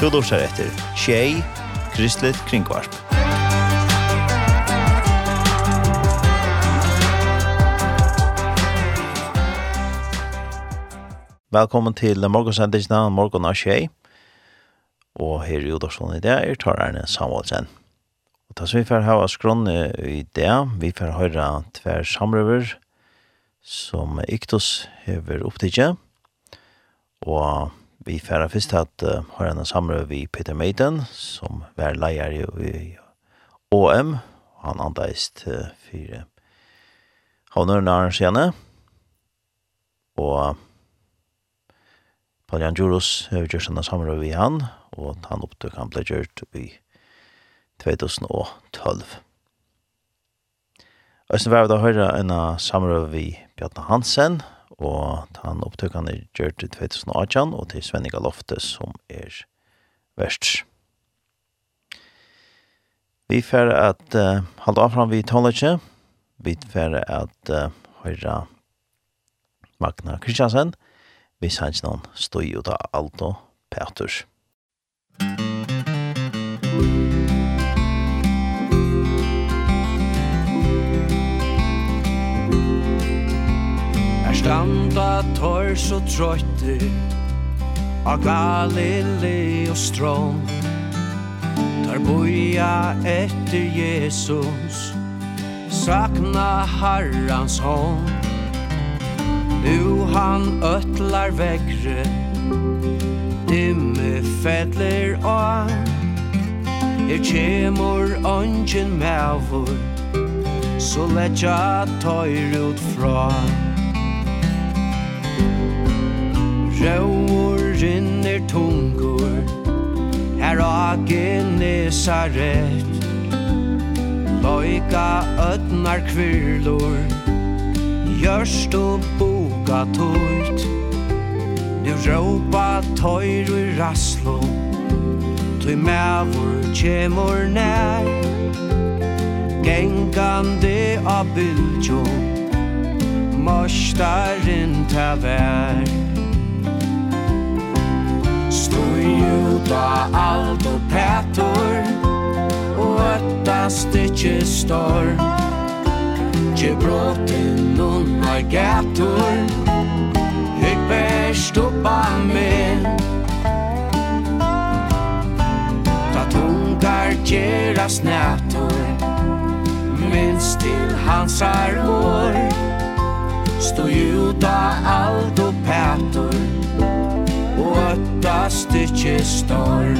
Du lursar etter Tjei, Kristelig Kringvarp. Velkommen til morgensendisene, morgen av Tjei. Og her i Udorsson i dag er tar Erne Samuelsen. Og tas vi får hava skrån i dag, vi får høre tver samrøver som Iktus hever opptidje. Og Vi færa først at uh, har en samrøy vi Peter Meiden, som var leier i OM. Han andeist uh, fire havnørene arrangerende. Og Palian Jurus har gjort en samrøy vi han, og han opptøk han ble gjort i 2012. Østen var det da høyre en samrøy vi Bjarne Hansen, og han opptøkene er gjørt i 2018, og til Svenninga Lofte som er verst. Vi fer at uh, halda fram vi tåletje, vi fer at uh, høyre Magna Kristiansen, vi sanns noen stod jo da Aldo Peters. Musik Standa tår så trøytter Av Galilei og strøm Tar boja etter Jesus Sakna Herrans hånd. Nu han öttlar vägre Dimme fädler av Er kjemur ongen mævur Så letja tøyr ut fra Musik Rauur rinner tungur Her agen er sarett Loika ötnar kvirlur Gjørst og boka tøyt Nu råpa tøyr og rasslo Tøy mævur kjemur nær. Gengande av bildjå Mørstaren ta vær stod Juda, alt og Petor Og ötta styrtje står Gje bråten unnar gator Høg bæst uppa med Ta tungar gjeras nætor Minns til hansar hår Stå Juda, Ald og Petor møttast ikkje storm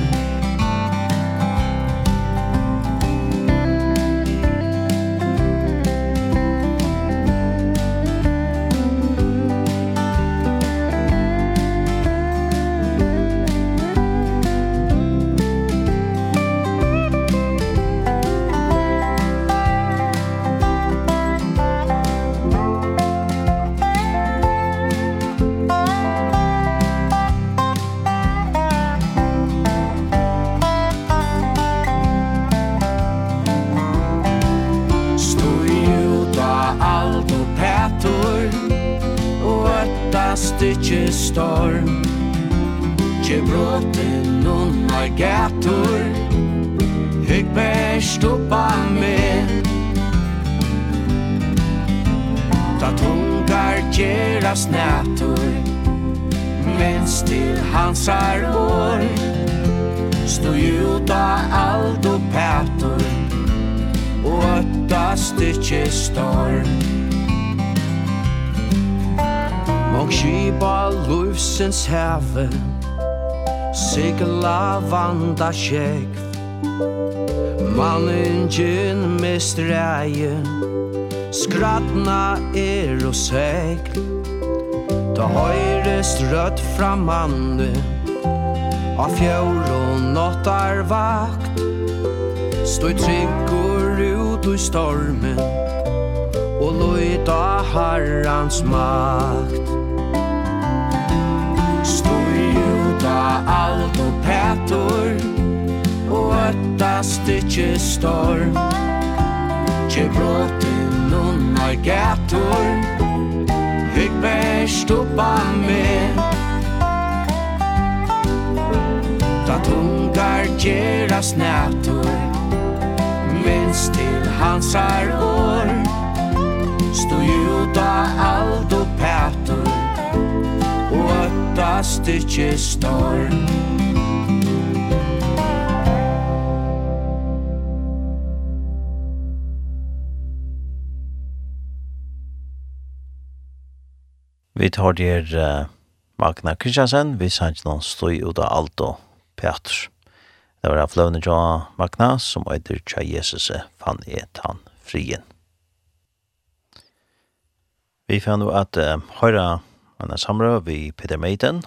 med Ta tungar gerast nätor Mens till hansar år. Stå juta ald och pätor Og ötta stycke storm Mång kipa lufsens häve Sigla vanda kjekv Vanningin mest reien Skratna er og segl Ta høyrest rødt fra manne Av fjør og nåttar vakt. Stoi tryggur ut i stormen. Og loita harrans makt. Stoi ut av alt og petor og åtta stytje storm. Tje bråten unnar gator Hygg bärst uppa med. Da tungar geras nätor Minns till hansar år. Stå juda aldo pätor Og åtta ikkje storm. Vi tar der uh, Magna Kristiansen, vi sanns noen støy ut av Aldo Peters. Det var av fløvne jo Magna, som øyder tja Jesus fann et han frien. Vi fann jo at uh, høyra anna samrøy vi Peter Meiden,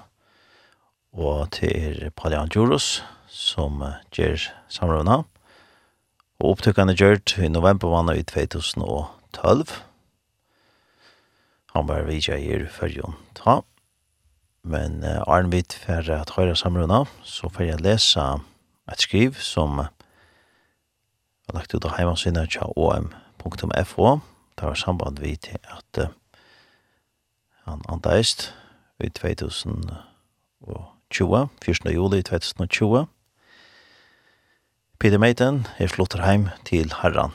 og til Palian Djuros, som uh, gjør samrøvna. Og opptøkene gjørt i november vannet i 2012, han var vidja i fyrjon ta. Men uh, Arnvid for at høyre samruna så får jeg lese et skriv som var lagt ut av heimasynet tja om.fo. Det var samband vi til at uh, han andeist i 2020, 1. juli 2020. Peter Meiten er slått heim til herran.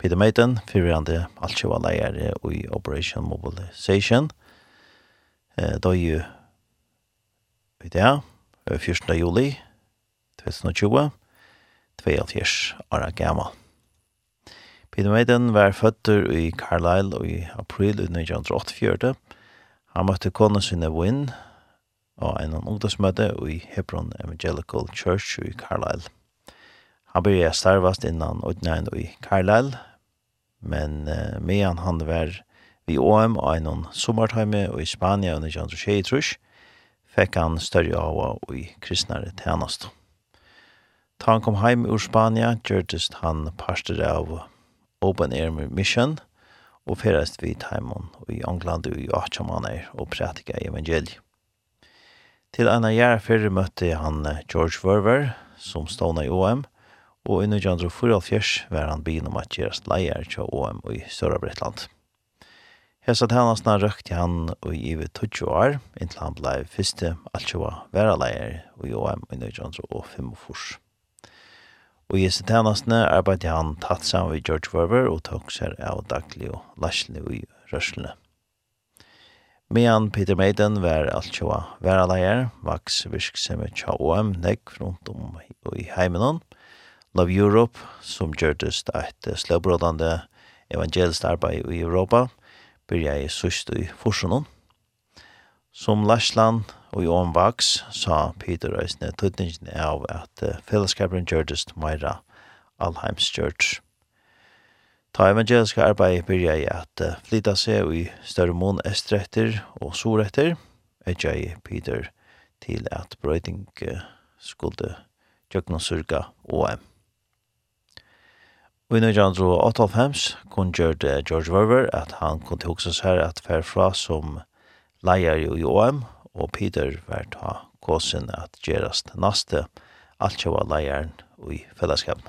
Peter Maiden, fyrirande altsjåa leier i Operation Mobilization. Eh, da er jo i dag, 14. juli 2020, 22 år gammal. Peter Maiden var fødder i Carlisle i april 1984. Han møtte konen sinne Wynne og en ungdomsmøte i Hebron Evangelical Church i Carlisle. Han begynte starvast innan utnægn i Carlisle, men uh, medan han var vi OM og en sommertime og i Spania under Jan Rochei Trush, fikk han større av og i kristnare tjenest. Da han kom heim ur Spania, gjørtes han parster av Open Air Mission, og ferest vi Taimon i England og i Achamanner og prætika evangeliet. Til en av jære fyrre møtte han George Verver, som stående i OM, og i 1944 var han byen om at gjerast leier til OM i Sørabretland. Hesa tænastna røkte han i ive 20 år, inntil han blei fyrste altsjoa vera leier i OM i 1945. Og i hesa tænastna arbeidde han tatt sammen med George Werber og tok seg av daglig og lasjlig i rørslene. Medan Peter Maiden var altsjoa vera leier, vaks virksomhet til OM nekk rundt om i heimenon, og Love Europe, som gjørtes et sløvbrådende evangelisk arbeid i Europa, byrja jeg søst i Forsunnen. Som Lashland og Johan Vax sa Peter Øysene tøtningen av at fellesskapen gjørtes meira Alheims Church. Ta evangeliske arbeid byrja jeg at flytta seg i større mån estretter og soretter, er jeg Peter til at brøyting skulle gjøkna surga OM. Og i 1998 kun gjørte George Verver at han kunne hugsa seg at fer fra som leier i OM, og Peter var ta kåsen at gjerast naste var leieren i fellesskapen.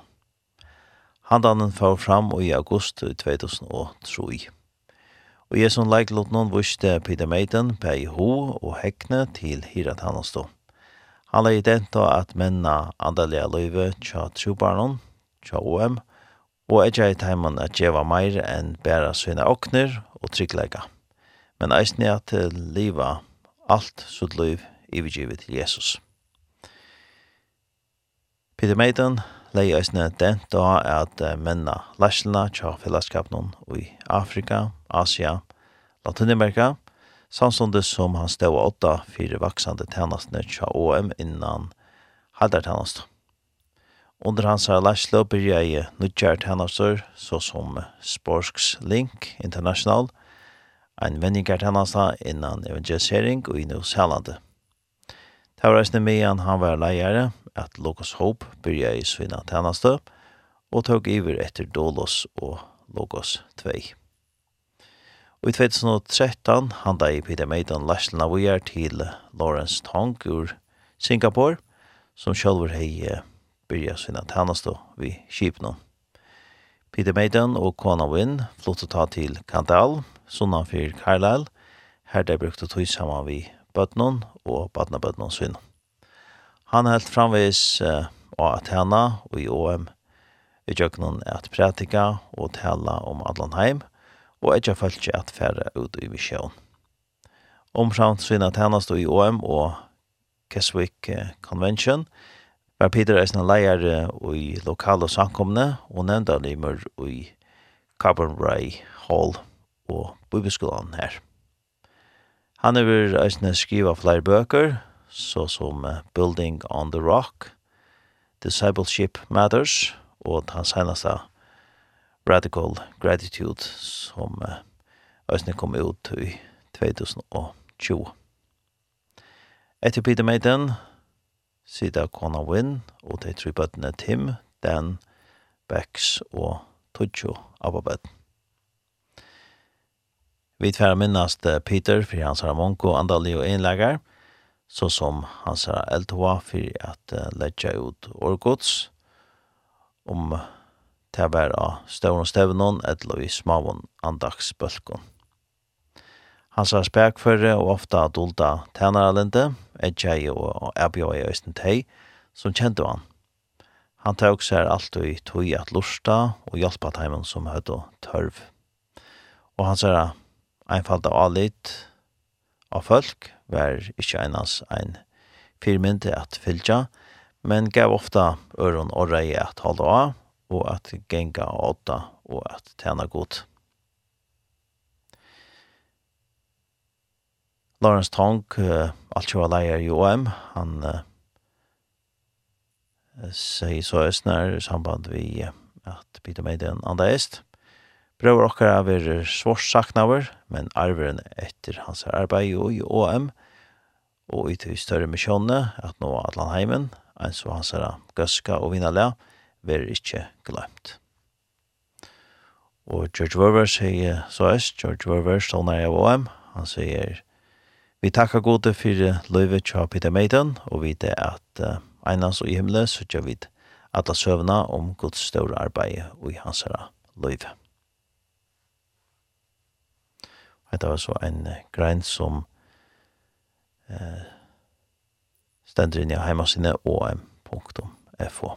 Handanen får fram i august 2003. Og jeg som leik lot noen viste Peter Meiden, i Ho og Hekne til Hirat Hannastå. Han leik denta at menna andalega løyve tja trubarnon, tja OM, og er jeg i teimen at djeva meir enn bæra sina okner og tryggleika, men eisne at liva alt sutt liv ivigivet til Jesus. Peter Maiden leie eisne den da at menna lærsla tja fellesskapen i Afrika, Asia, Latinamerika, samstundes som han stod åtta fire vaksande tænastene tja OM innan halvdartænastene. Under hans her lærslo byrja jeg Nudjart tjenester, så som Sporsks Link International, ein vendingart tjenester innan evangelisering og i New Zealand. Det var reisende med han han var leiere, at Logos Hope byrja i Svina tjenester, og tog iver etter Dolos og Logos 2. Og i 2013 handa i Peter Maiden lærslina vi til Lawrence Tong ur Singapore, som sjálfur hei byrja sina tænastu vi Kipno. Peter Maiden og Kona Wynn flyttet ta til Kandal, sunnan for Carlisle, her de brukte tog saman vi bøtnen og badnabøtnen svinn. Han helt framvis uh, Athena og i OM i jøkkenen at prætika og tala om Adlanheim og etja følge at fære ut i misjon. Omframt svinn Athena i OM og Keswick Convention – Var Peter er sin leier i lokale samkomne og nevnte limer imer i Carbonray Hall og bibelskolen her. Han er vil eisne skriva flere bøker, så som Building on the Rock, Discipleship Matters og han senaste Radical Gratitude som eisne kom ut i 2020. Etter Peter Meiden, Sida Kona Wynn, og de tre bøttene Tim, Dan, Bex og Tudjo Ababed. Vi tverre minnast Peter for hans Ramonko, Andali og Einlegar, så som hans Eltoa for at letja ut årgods om det var av støvn og støvnån, og et lov i smavn. Han sa spekføre og ofte adulta tænaralente, Edjei og Abjoi i Øysten Tei, som kjente han. Han tok seg alltid tog at lusta og hjelpa teimen som høyde tørv. Og han sier av alit av folk var ikkje einas ein firmyndi at fylja, men gav ofta øron og rei at halda av og at genga åtta og at tjena godt. Lawrence Tong, uh, alt jo leier i OM, han uh, sier så i samband vi uh, at Peter Meiden andre est. Brøver okkar er svårt saknaver, men arveren etter hans arbeid jo i OM, og i til større misjonene, at nå Atlanheimen, en så hans er gøska og vinnerlega, ver ikkje glemt. Og George Verver sier så øst, George Verver stående av OM, han sier Vi takkar gode for løyve tja Peter Meiden, og vi det at uh, einans og i himmelen søtja vi at alla søvna om Guds større arbeid og i hans herra løyve. Det var så en uh, grein som uh, stender inn i heimasine om.fo.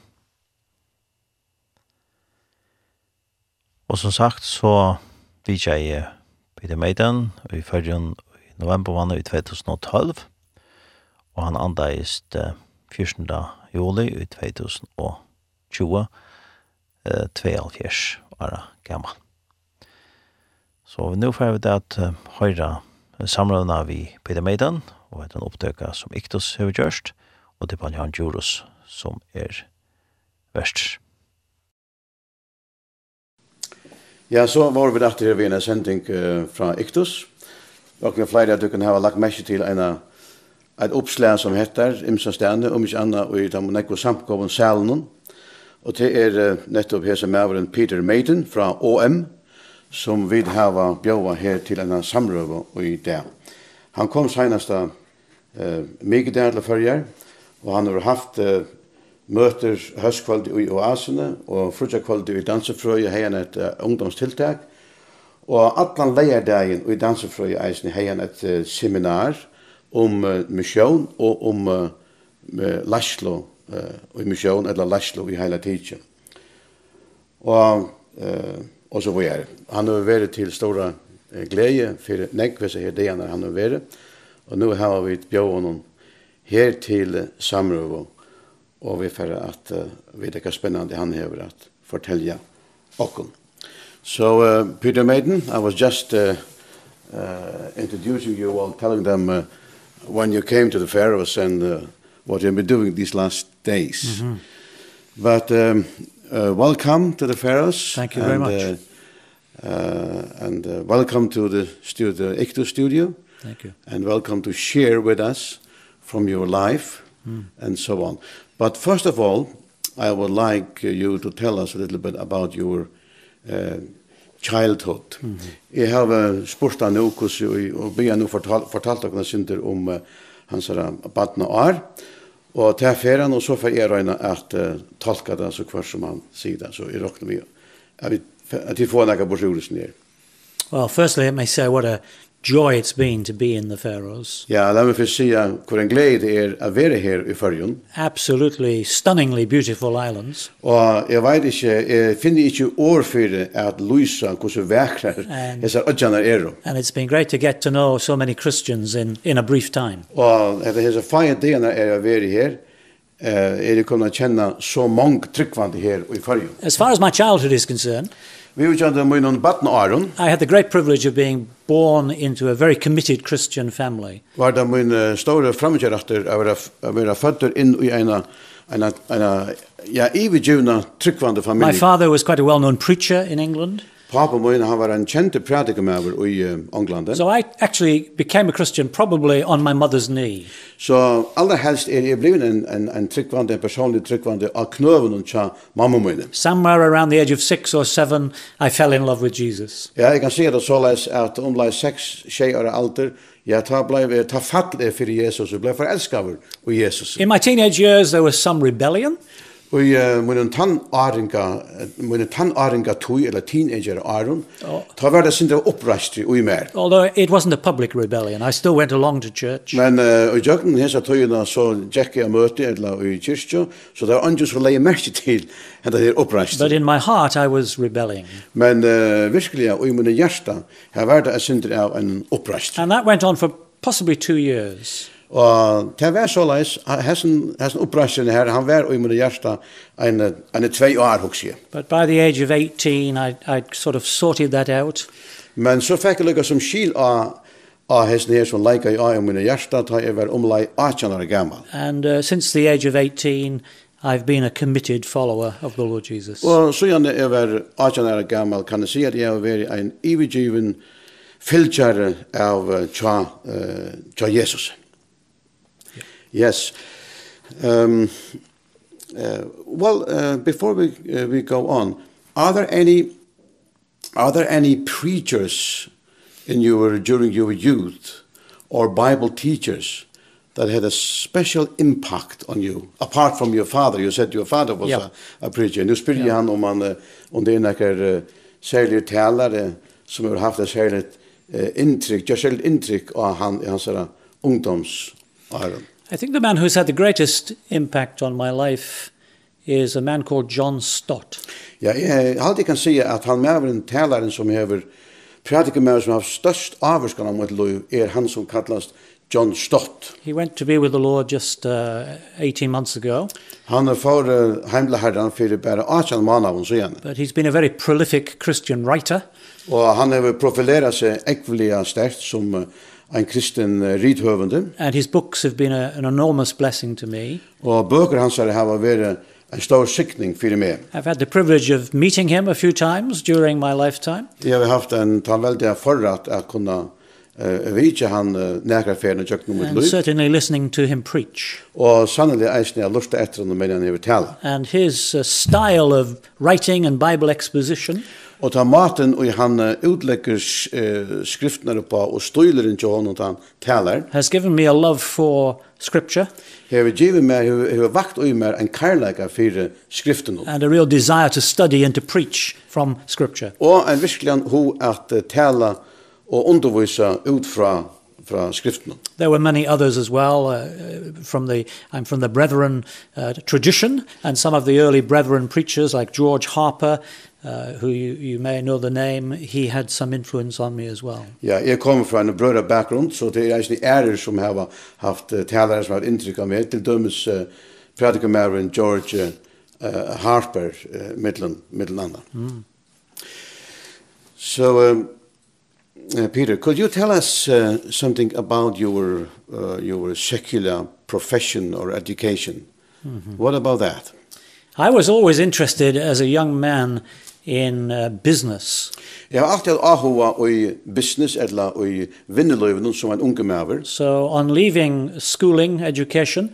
Og som sagt så vidtja jeg Peter Meiden, og vi følger november var i 2012, og han andeist uh, 14. juli i 2020, uh, 72 år gammal. Så vi nu får vi det at uh, høyra av vi Peter Meidan, og et en opptøkka som Iktus har gjørst, og det er Banjan Djurus som er verst. Ja, så var vi dette her ved en sending uh, fra Iktus, Och vi flyr att du kan ha lagt mest till en ett uppslag som heter Imsa stände om inte annat och i de nekko samkommen salen. Och det är nettopp här som är Peter Maiden från OM som vi har bjöva här till en samröva och i det. Han kom senast eh, mycket där till förrjar och han har haft uh, møter høstkvalitet i oasene og frutjakvalitet i dansefrøy og hegane et uh, ungdomstiltak Og allan leierdagen og i dansefrøy eisen heian et uh, seminar om uh, misjon og om uh, Laslo uh, og misjon, eller Laslo i heila tidsen. Og, uh, og så var jeg. Han har vært til stora uh, glede for nekvese her degene han har vært. Og nå har vi bjøvånen her til samrøv og vi får at uh, vi det er spennende han har at fortelle okken. So, uh, Peter Maiden, I was just uh, uh, introducing you all, telling them uh, when you came to the Faroes and uh, what you've been doing these last days. Mm -hmm. But um, uh, welcome to the Faroes. Thank you and, very much. Uh, uh, and uh, welcome to the, studio, the ICTO studio. Thank you. And welcome to share with us from your life mm. and so on. But first of all, I would like you to tell us a little bit about your eh, childhood. Mm -hmm. Jeg har spurt han jo og vi har nå fortalt, fortalt dere synder om uh, hans badne år, og til ferien, og så får jeg røyne at uh, tolka det så kvart som han sier det, så jeg råkner vi at vi får noe på sjulesen her. Well, firstly, let me say what a joy it's been to be in the Faroes. Ja, yeah, lad mig först säga hur en glädje det är att vara här i Absolutely stunningly beautiful islands. Og eg vet ikki, eg finner ikki ord för at lysa hur så vackra dessa öarna. And it's been great to get to know so many Christians in in a brief time. Og det är så fint det när jag her, vara. Eh, er det kommer att känna så många tryckvande här i As far as my childhood is concerned, Vi har kjent med noen batten Aron. I had the great privilege of being born into a very committed Christian family. Var det min store framkjøretter av å være føtter inn i en en en ja evig juna tryggvande familj. My father was quite a well-known preacher in England. Papa min han var en kjente predikamæver i England. So I actually became a Christian probably on my mother's knee. So aller helst er jeg blivet en, en, en tryggvande, en personlig tryggvande av knøven og tja mamma min. Somewhere around the age of six or seven, I fell in love with Jesus. Ja, jeg kan se det såleis at omlai seks tjejer alder, Ja, ta blev ta fatt det för Jesus og blei förälskad i Jesus. In my teenage years there was some rebellion. Og uh, mun tannaringa, tann aringa tui, eller teenager aron. oh. ta var det sindra opprastri ui mer. Although it wasn't a public rebellion, I still went along to church. Men uh, i jøkken hesa tuina så tjekki a møte, eller i kyrkjo, så det var andjus for leie merki til henda her opprastri. But in my heart I was rebelling. Men uh, virkelig, mun min hjersta, her var det sindra av en opprastri. And that went on for possibly two years. Og det var så leis, hessen, hessen opprasjen her, han var i min hjärsta en, en tvei år, hos jeg. But by the age of 18, I, I sort of sorted that out. Men så fikk jeg lukka som skil av av hessen her som leika i av min hjärsta, ta jeg var omlai 18 år gammal. And uh, since the age of 18, I've been a committed follower of the Lord Jesus. Og så gjerne jeg var 18 år gammal, kan jeg si at jeg har vært en ivigiven fylgjare av tja, uh, tja Jesus. Jesus. Yes. Um, uh, well, uh, before we uh, we go on, are there any are there any preachers in your during your youth or Bible teachers that had a special impact on you apart from your father? You said your father was yeah. a, a preacher. Nu spyr jag yeah. han om han uh, om det är några uh, särskilda talare som har haft ett särskilt uh, intryck, just särskilt intryck av han i hans ungdoms åren. I think the man who's had the greatest impact on my life is a man called John Stott. Ja, jeg alltid kan si at han med en talaren som hever pratikamæren som har størst avvarskan om et liv er han som kallast John Stott. He went to be with the Lord just uh, 18 months ago. Han er for uh, heimla herran fyrir bare 18 månader siden. But he's been a very prolific Christian writer. Og han har profilera seg ekvelig sterkt som uh, en kristen rithövende. And his books have been a, an enormous blessing to me. Og bøker hans har varit en stor sikning fyrir meg. I've had the privilege of meeting him a few times during my lifetime. Jeg har haft en väldig forrat at kunna uh, vitja han uh, nekra ferien og tjøkken om et liv. And certainly listening to him preach. Og sannelig eisen jeg lusta etter han og menn han hever. And his uh, style of writing and Bible exposition. Og ta maten og han utlegger uh, skriftene på og støyler inn til hånden han taler. Has given me a love for scripture. Hever givet meg, hever vakt og meg en karlæga for skriften. And a real desire to study and to preach from scripture. Og en virkelig ho at tala og undervisa ut fra fra skriften. There were many others as well uh, from the I'm from the brethren uh, tradition and some of the early brethren preachers like George Harper uh, who you, you may know the name, he had some influence on me as well. Ja, jeg kommer fra en brødre bakgrunn, så det er egentlig ærer som har haft uh, talere som har hatt inntrykk av meg, til dømes uh, predikamæren George uh, Harper, uh, middelen, middelen andre. Mm. So, um, uh, Peter, could you tell us uh, something about your, uh, your secular profession or education? Mm -hmm. What about that? I was always interested as a young man in uh, business. Jeg har alltid ahua i business eller i vinneløyven som en unge maver. So on leaving schooling, education,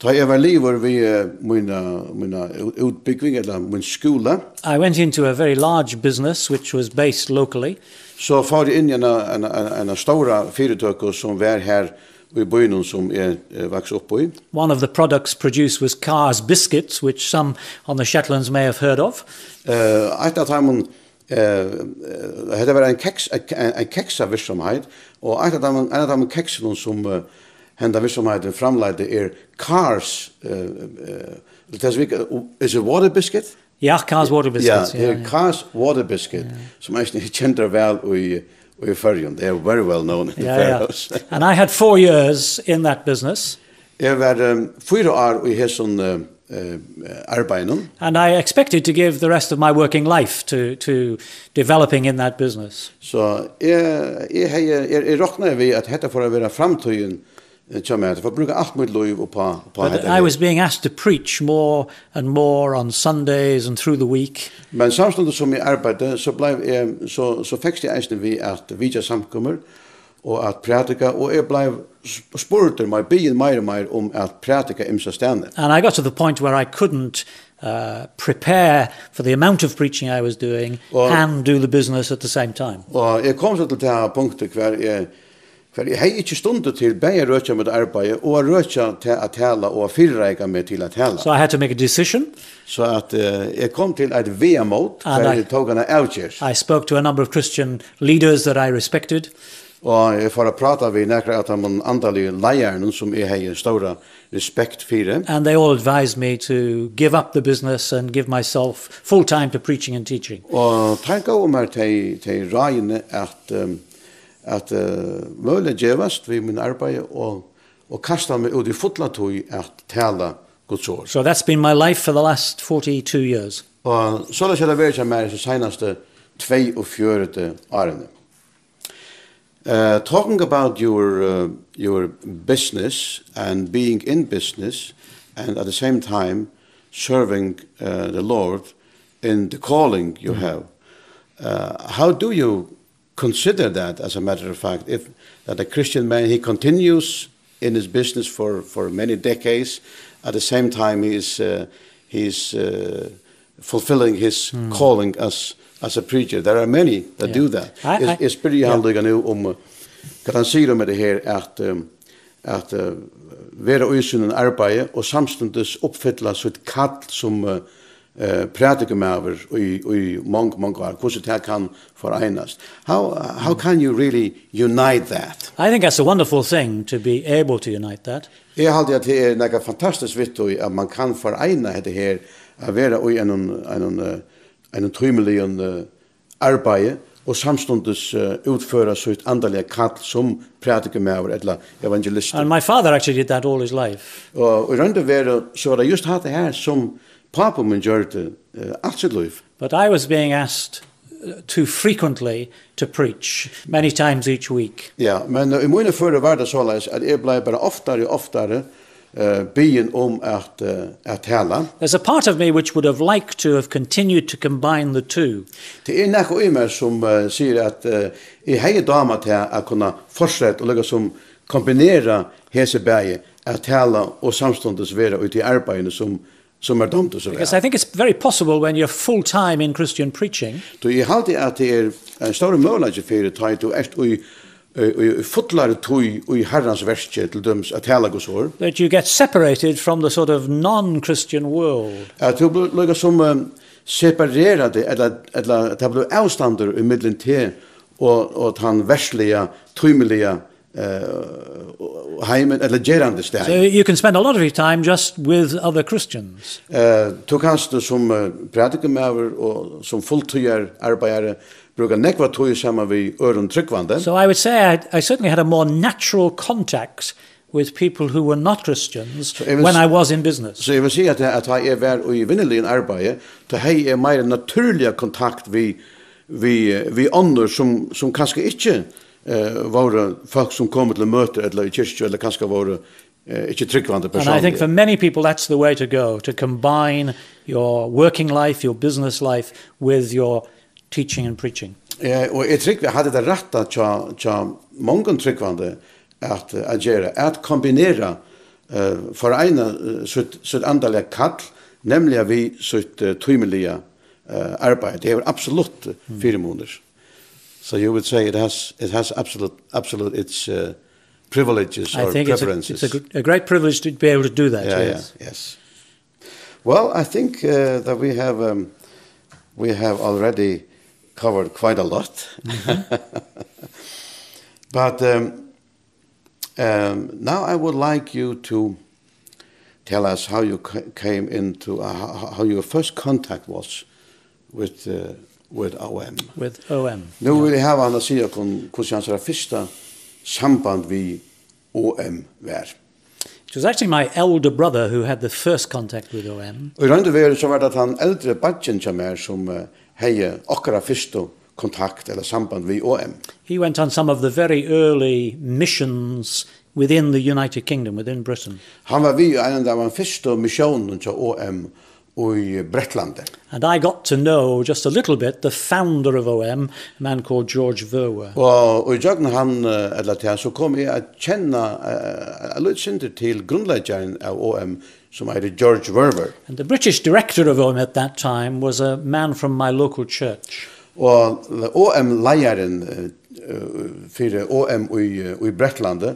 Ta jeg var livet ved mina, mina utbyggving, eller min skola. I went into a very large business, which was based locally. Så so, far inn i en, en, en, en stora fyrirtøkker som var her i byen som jeg er vaks opp i. One of the products produced was Carr's biscuits, which some on the Shetlands may have heard of. Uh, et av dem, uh, det var en, keks, en, en keksavirksomhet, og et av dem, en av dem keksene som uh, henda virksomheten framleide er Carr's, uh, uh, is it water biscuit? Ja, Carr's water biscuits. Ja, yeah, yeah, Carr's water biscuit, yeah. som er kjent vel i i Färjön. They are very well known in the yeah, Faroes. Yeah. And I had four years in that business. Jeg var um, fyra år i hesson uh, uh, arbeiden. And I expected to give the rest of my working life to, to developing in that business. Så so, jeg, jeg, jeg, jeg, jeg råkner vi at dette får være framtøyen Chamat for bruka alt mitt liv och på på I was being asked to preach more and more on Sundays and through the week. Men samstund som jag arbetade så blev jag så så fick jag ästen vi at vi just samkommer och att predika och jag blev my be in my my om at predika imsa ständigt. And I got to the point where I couldn't uh, prepare for the amount of preaching I was doing og, and do the business at the same time. Og jag kom så till det här punkten kvar For jeg har ikke stundet til bare røtja med arbeid, og røtja til at tale, og fyrreika meg til at tale. So I had to make a decision. Så so at uh, jeg kom til et vemot, for jeg tog henne avgjørs. I spoke to a number of Christian leaders that I respected. Og jeg får prata vi nekra at han andalige leierne som jeg har stora respekt for. And they all advised me to give up the business and give myself full time to preaching and teaching. Og tenk over meg til, til reiene at... Um, at uh, mulig gjevast vi min arbeid og, og kasta meg ut i fotla tog at tala Guds ord. So that's been my life for the last 42 years. Og så det skjedde vært meg de senaste 42 årene. Uh, talking about your uh, your business and being in business and at the same time serving uh, the Lord in the calling you have. Uh, how do you consider that as a matter of fact if that a christian man he continues in his business for for many decades at the same time he is uh, he's uh, fulfilling his mm. calling as as a preacher there are many that yeah. do that is is pretty handling nu om kan han säga med det här att um, att uh, vera usunen arbete och samstundes uppfylla sitt kall som uh, eh pratikumæver i i mong mong kvar hvordan det kan foreinas how how can you really unite that i think that's a wonderful thing to be able to unite that Jeg halde at det er nega fantastisk vitt og at man kan foreina dette her a vera ui en en en trymelig arbeid og samstundes uh, utføra sitt andalige kall som pratikumæver eller evangelist. And my father actually did that all his life. Og i rundt vera så var det just hatt det her som Papa min gjør det uh, alt sitt liv. But I was being asked too frequently to preach many times each week. Ja, men i mine förra var det såleis at jeg blei bare oftare og oftare uh, byen om at, uh, at tala. There's a part of me which would have liked to have continued to combine the two. Det er nekko i meg som uh, sier at uh, jeg hei dama til å kunna fortsette og lukka som kombinera hese bæge at tala og samståndes vera ut i arbeidene som uh, som er dumt og så Because I think it's very possible when you're full time in Christian preaching. Du i halde at det er en stor mølage fyrir tøy du erst og i fotlar tøy og i herrans verske til døms at hela gos år. That you get separated from the sort of non-Christian world. At du blir lukka som separerade eller eller at det blir avstander i middelen til og og han versliga, tøymelige uh, heimen eller gerande steg. So you can spend a lot of your time just with other Christians. Eh, to kanst du som uh, predikumæver og som fulltøyer arbeidere brukar nekva tøy saman við øron tryggvande. So I would say I, I certainly had a more natural contact with people who were not Christians so was, when I was in business. So jeg vil si at, at jeg var i vinneligen arbeid, da hei er meir naturlig kontakt vi vi vi andre som som kanskje ikke eh var folk som kommer till möte eller i kyrkan eller kanske var eh inte tryggvande personer. And I think for many people that's the way to go to combine your working life, your business life with your teaching and preaching. Eh och jag tycker vi hade det rätta att tja många tryggvande att agera att kombinera eh förena sitt sitt andliga kall nämligen vi sitt uh, tymliga uh, arbete. Det är absolut fyra månader. So you would say it has it has absolute absolute its uh, privileges I or think preferences. It's a, it's a, a great privilege to be able to do that. Yeah, yes. Yeah, yes. Well, I think uh, that we have um, we have already covered quite a lot. But um, um, now I would like you to tell us how you came into uh, how your first contact was with uh, with OM. With OM. Nu yeah. vill jag ha han att säga kon Christians första samband vi OM var. It was actually my elder brother who had the first contact with OM. Och rent över så var det att han äldre badgen som är som heje okra första kontakt eller samband vi OM. He went on some of the very early missions within the United Kingdom within Britain. Han var vi en av de första missionerna till OM i Bretland. And I got to know just a little bit the founder of OM, a man called George Verwer. Og i jøgn han, eller til han, så kom jeg at kjenne, a litt synder til grunnleggeren av OM, som heter George Verwer. And the British director of OM at that time was a man from my local church. Og OM-leieren, fyrir OM i, i Bretlandet,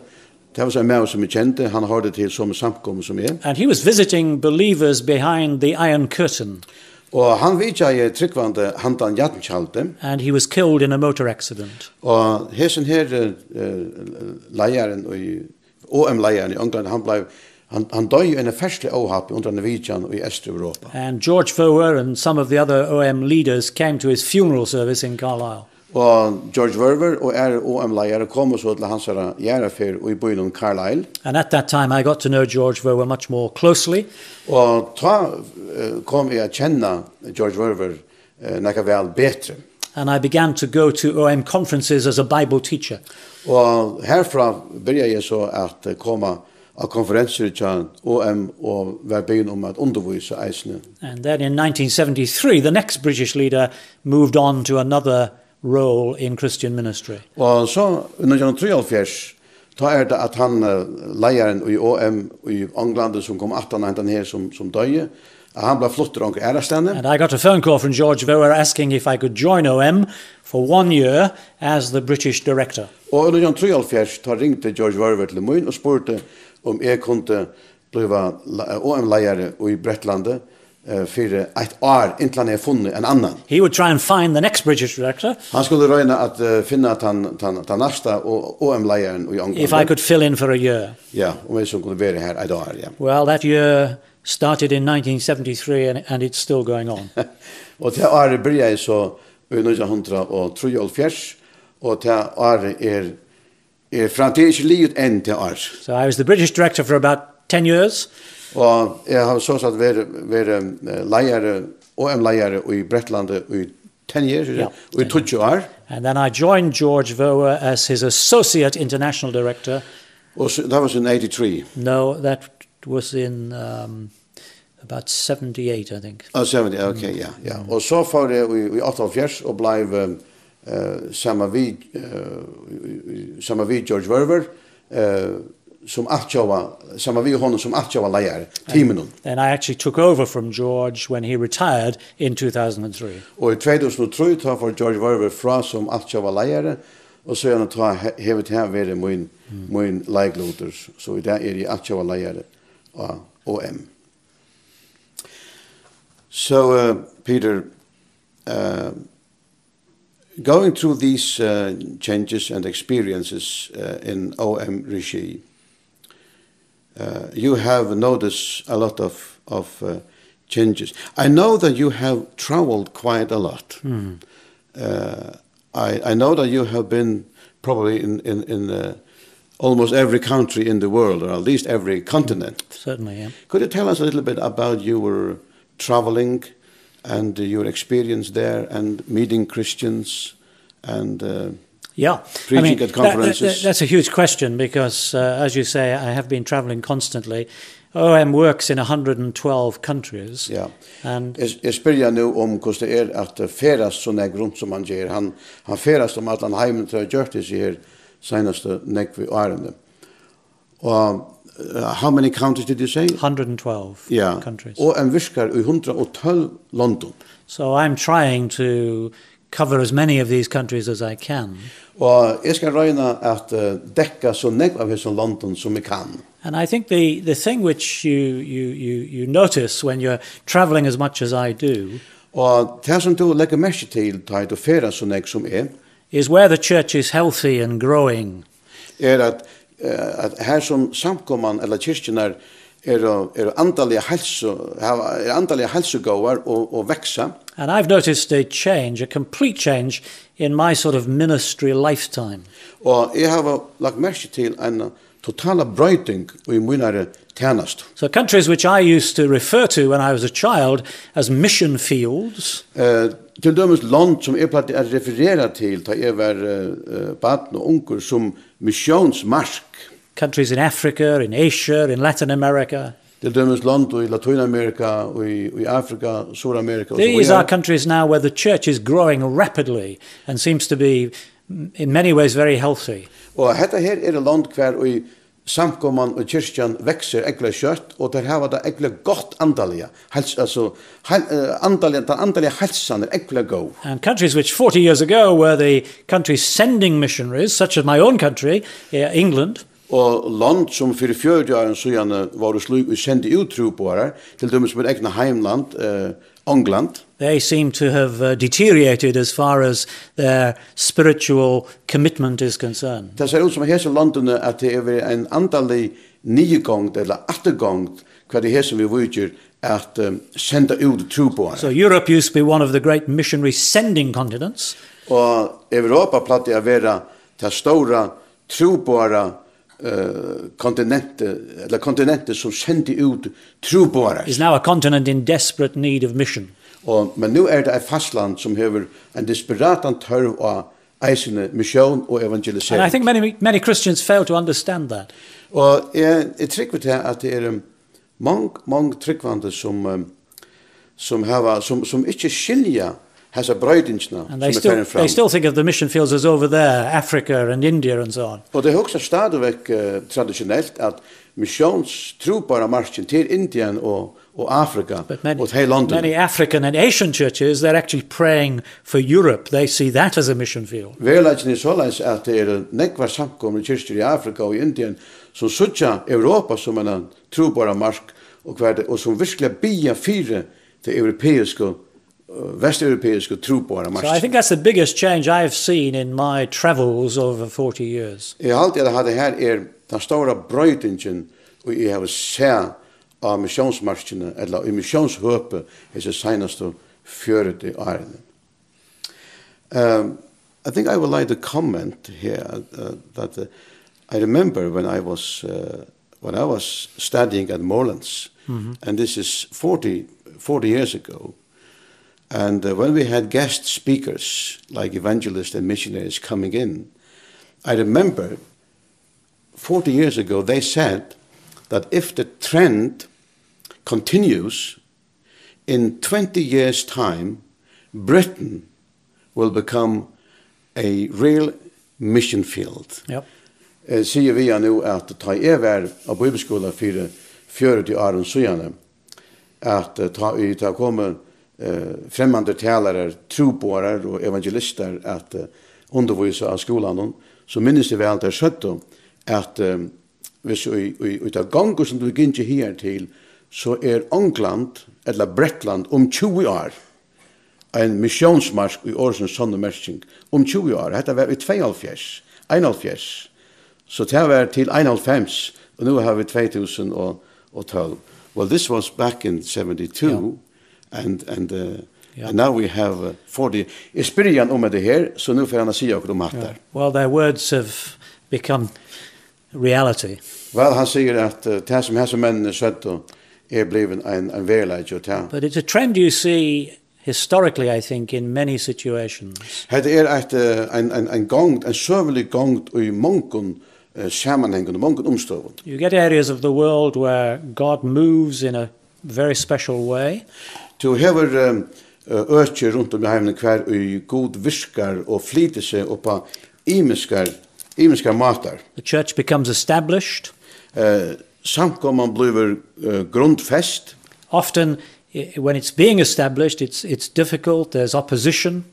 Det var en man som jeg kjente, han hörde til som samkommet som är. And he was visiting believers behind the Iron Curtain. Og han vitja i tryggvande handan jatnkjalde. And he was killed in a motor accident. Og hesen her uh, leieren i OM-leieren i England, han blei Han, han døy en ferslig åhapp under Norwegian og i Øst-Europa. And George Fowler and some of the other OM leaders came to his funeral service in Carlisle. Og George Verver og er OM-leier kom så til hans og i byen Carlisle. And at that time I got to know George Verver much more closely. Og ta kom jeg kjenne George Verver uh, nekka vel betre. And I began to go to OM conferences as a Bible teacher. Og herfra byrja jeg så at koma av konferenser til OM og var byen om at undervise eisene. And then in 1973, the next British leader moved on to another role in Christian ministry. Og så, under John 73, ta er det at han, leieren i OM i England, som kom 18 han her som, som døye, han ble flottet omkring ærestene. And I got a phone call from George Vauer asking if I could join OM for one year as the British director. Og under John 73, ta ringte George Vauer til Moin og spurte om jeg kunne blive OM-leiere i Brettlande uh, för ett år inte han är funnit en annan. He would try and find the next British director. Han skulle röna att uh, finna att han han han nästa och och en lejaren och jag. If I could fill in for a year. Ja, yeah, om jag skulle vara här ett år, ja. Well, that year started in 1973 and, and it's still going on. och det året började så i 1973 och det året är är fram till livet än till år. So I was the British director for about 10 years. Og jeg har så satt vært, vært leiere, OM-leiere i Bretlandet i 10 years, yeah. we took you år. And then I joined George Voer as his associate international director. Og så, that was in 83? No, that was in um about 78 I think. Oh 70, okay, mm. yeah, yeah. Mm. Og så for det i vi 48 og blev eh samma vi samma vi George Voer eh som Atchova, som vi honom som Atchova lejare, teamen. And I actually took over from George when he retired in 2003. Og i 2003 tar for George Verver fra som Atchova lejare, og så han ta hevet her være min, min leikloter. Så i dag er jeg Atchova lejare og OM. So, uh, Peter, uh, going through these uh, changes and experiences uh, in OM regime, uh, you have noticed a lot of of uh, changes. I know that you have traveled quite a lot. Mm. Uh, I I know that you have been probably in in in uh, almost every country in the world or at least every continent. Certainly, yeah. Could you tell us a little bit about your traveling and uh, your experience there and meeting Christians and uh, Yeah, preaching I mean, at conferences. That, that, that's a huge question because, uh, as you say, I have been traveling constantly. OM works in 112 countries. Ja. And is spyrja nu om kost det at att so såna grunt som man ger. Han han färdas om at han hem till seg her senaste neck vi Ireland. Och how many countries did you say? 112 yeah. countries. Og en viskar i 112 London. So I'm trying to cover as many of these countries as I can. Og jeg skal røyna at uh, dekka så nek av som London som vi kan. And I think the, the thing which you, you, you, you notice when you're traveling as much as I do Og det som du legger mest til, da du ferer så nek som er, is where the church is healthy and growing. Er at, at her som samkomman, eller kyrkjen er, er er hava er är antalliga hälsogåvar og og veksa And I've noticed a change, a complete change in my sort of ministry lifetime. og jag har lagt märke til en totala brøyting i munare tjänst. So countries which I used to refer to when I was a child as mission fields. Eh til dømes land som er platt er referera til ta er var barn og ungur som missionsmark countries in Africa, in Asia, in Latin America. Til dømes land i Latinamerika, i, i Afrika, Sydamerika. These are countries now where the church is growing rapidly and seems to be in many ways very healthy. Og hetta her er land kvar i samkomman og kyrkjan vekser ekla kjøtt, og der hava det ekla godt andalige, hels, altså, hel, uh, andalige, den andalige helsan er ekla go. And countries which 40 years ago were the countries sending missionaries, such as my own country, England, Og land som fyrir 40 år siden var det slik vi sendi ut troboere, til dem som egna heimland, uh, England. They seem to have uh, deteriorated as far as their spiritual commitment is concerned. Det ser ut som hese landene at det er en andalig nyegongt eller attergongt hva det hese vi vujtjer at um, senda ut troboere. So Europe used to be one of the great missionary sending continents. Og Europa platt i vera være stora store uh, kontinentet, eller kontinentet som sendte ut troboare. Is now a continent in desperate need of mission. Og, men nu er det et fastland som hever en desperat antørv av eisende misjon og evangelisering. And I think many, many Christians fail to understand that. Og jeg, jeg trykker til at det er mange, mange trykkvande som, som, hava, som, som ikke skiljer has a brøydingsna som er ferdig fram. They still think of the mission fields as over there, Africa and India and so on. Og det er også stadigvæk uh, traditionellt at missionstrupar av marsjen til Indien og og Afrika many, og til London. Many African and Asian churches, they're actually praying for Europe. They see that as a mission field. Verleggen er såleis at det er nekvar samkommer kyrkjer i Afrika og i Indien som suttja Europa som en trubara mark og, kverde, og som virkelig bia fire til europeiske West-Europeisk tro. So I think that's the biggest change I've seen in my travels over 40 years. Jag har alltid hade här är den stora bröjtingen och jag har sett av missionsmarscherna eller i missionshöpe är så senaste 40 åren. Um, I think I would like to comment here uh, that uh, I remember when I was uh, when I was studying at Morelands mm -hmm. and this is 40 40 years ago And uh, when we had guest speakers, like evangelists and missionaries coming in, I remember 40 years ago they said that if the trend continues, in 20 years' time, Britain will become a real mission field. Yep. Eh, sier vi nu at ta er vær av bibelskola fyrir 40 åren sujane, at ta i ta kommer eh främmande talare, troborar och evangelister att eh, undervisa av skolan så minns det väl där skött att eh, hvis vi vi utav gånger som du gick här till så är England eller Bretland om 20 år en missionsmarsk i Årsens sondermersing om 20 år. Hetta var i 72, 71. Så det var til 91, og nu har vi 2012. Well, this was back in 72, and and uh, yeah. and now we have uh, 40 experience byrjan om det här så nu får han se och om matar. Yeah. Well their words have become reality. Well han säger att uh, det som här som män sett och är blivit en en verklighet och det. But it's a trend you see historically I think in many situations. Had er at ein ein ein gongt, ein sørvelig gongt i munkun sammanhang og munkun umstøvun. You get areas of the world where God moves in a very special way. Du hever økje rundt om i heimene hver i god virkar og flyter seg oppa imiskar, imiskar matar. The church becomes established. Uh, samkomman blir uh, grundfest. Often when it's being established it's it's difficult there's opposition.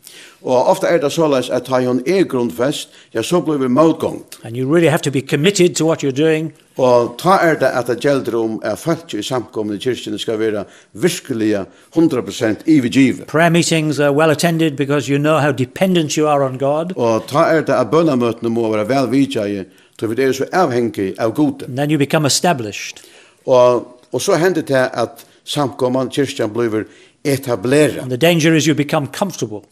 Og ofta er det såleis at ha hon er grundfest ja så blir vi motgångt and you really have to be committed to what you're doing. Og ta er det at det gjelder om at folk i samkomne kirkene skal være virkelig 100% ivigive prayer meetings are well attended because you know how dependent you are on God. Og ta er det at bønamøtene må være vel vidtjeje til vi er så avhengig av gode. And then you become established. Og, og så hender det at samkomman kyrkjan blir etablera. And the danger is you become comfortable.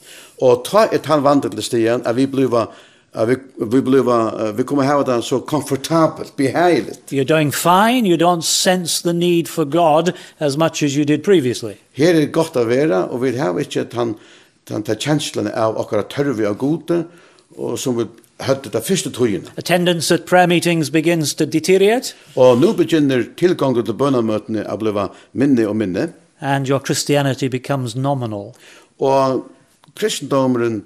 Og ta et han vandre til stigen, at vi blir Uh, vi, vi, bliva, uh, vi kommer hava den så komfortabelt, beheiligt. You're doing fine, you don't sense the need for God as much as you did previously. Her er gott å vera, og vi hava ikkje den, den, den kjenslene av okkara tørvi av gode, og som vi høtte det første tøyene. Attendance at prayer meetings begins to deteriorate. Og nå begynner tilgangen til bønnemøtene å bli minne og minne. And your Christianity becomes nominal. Og kristendomeren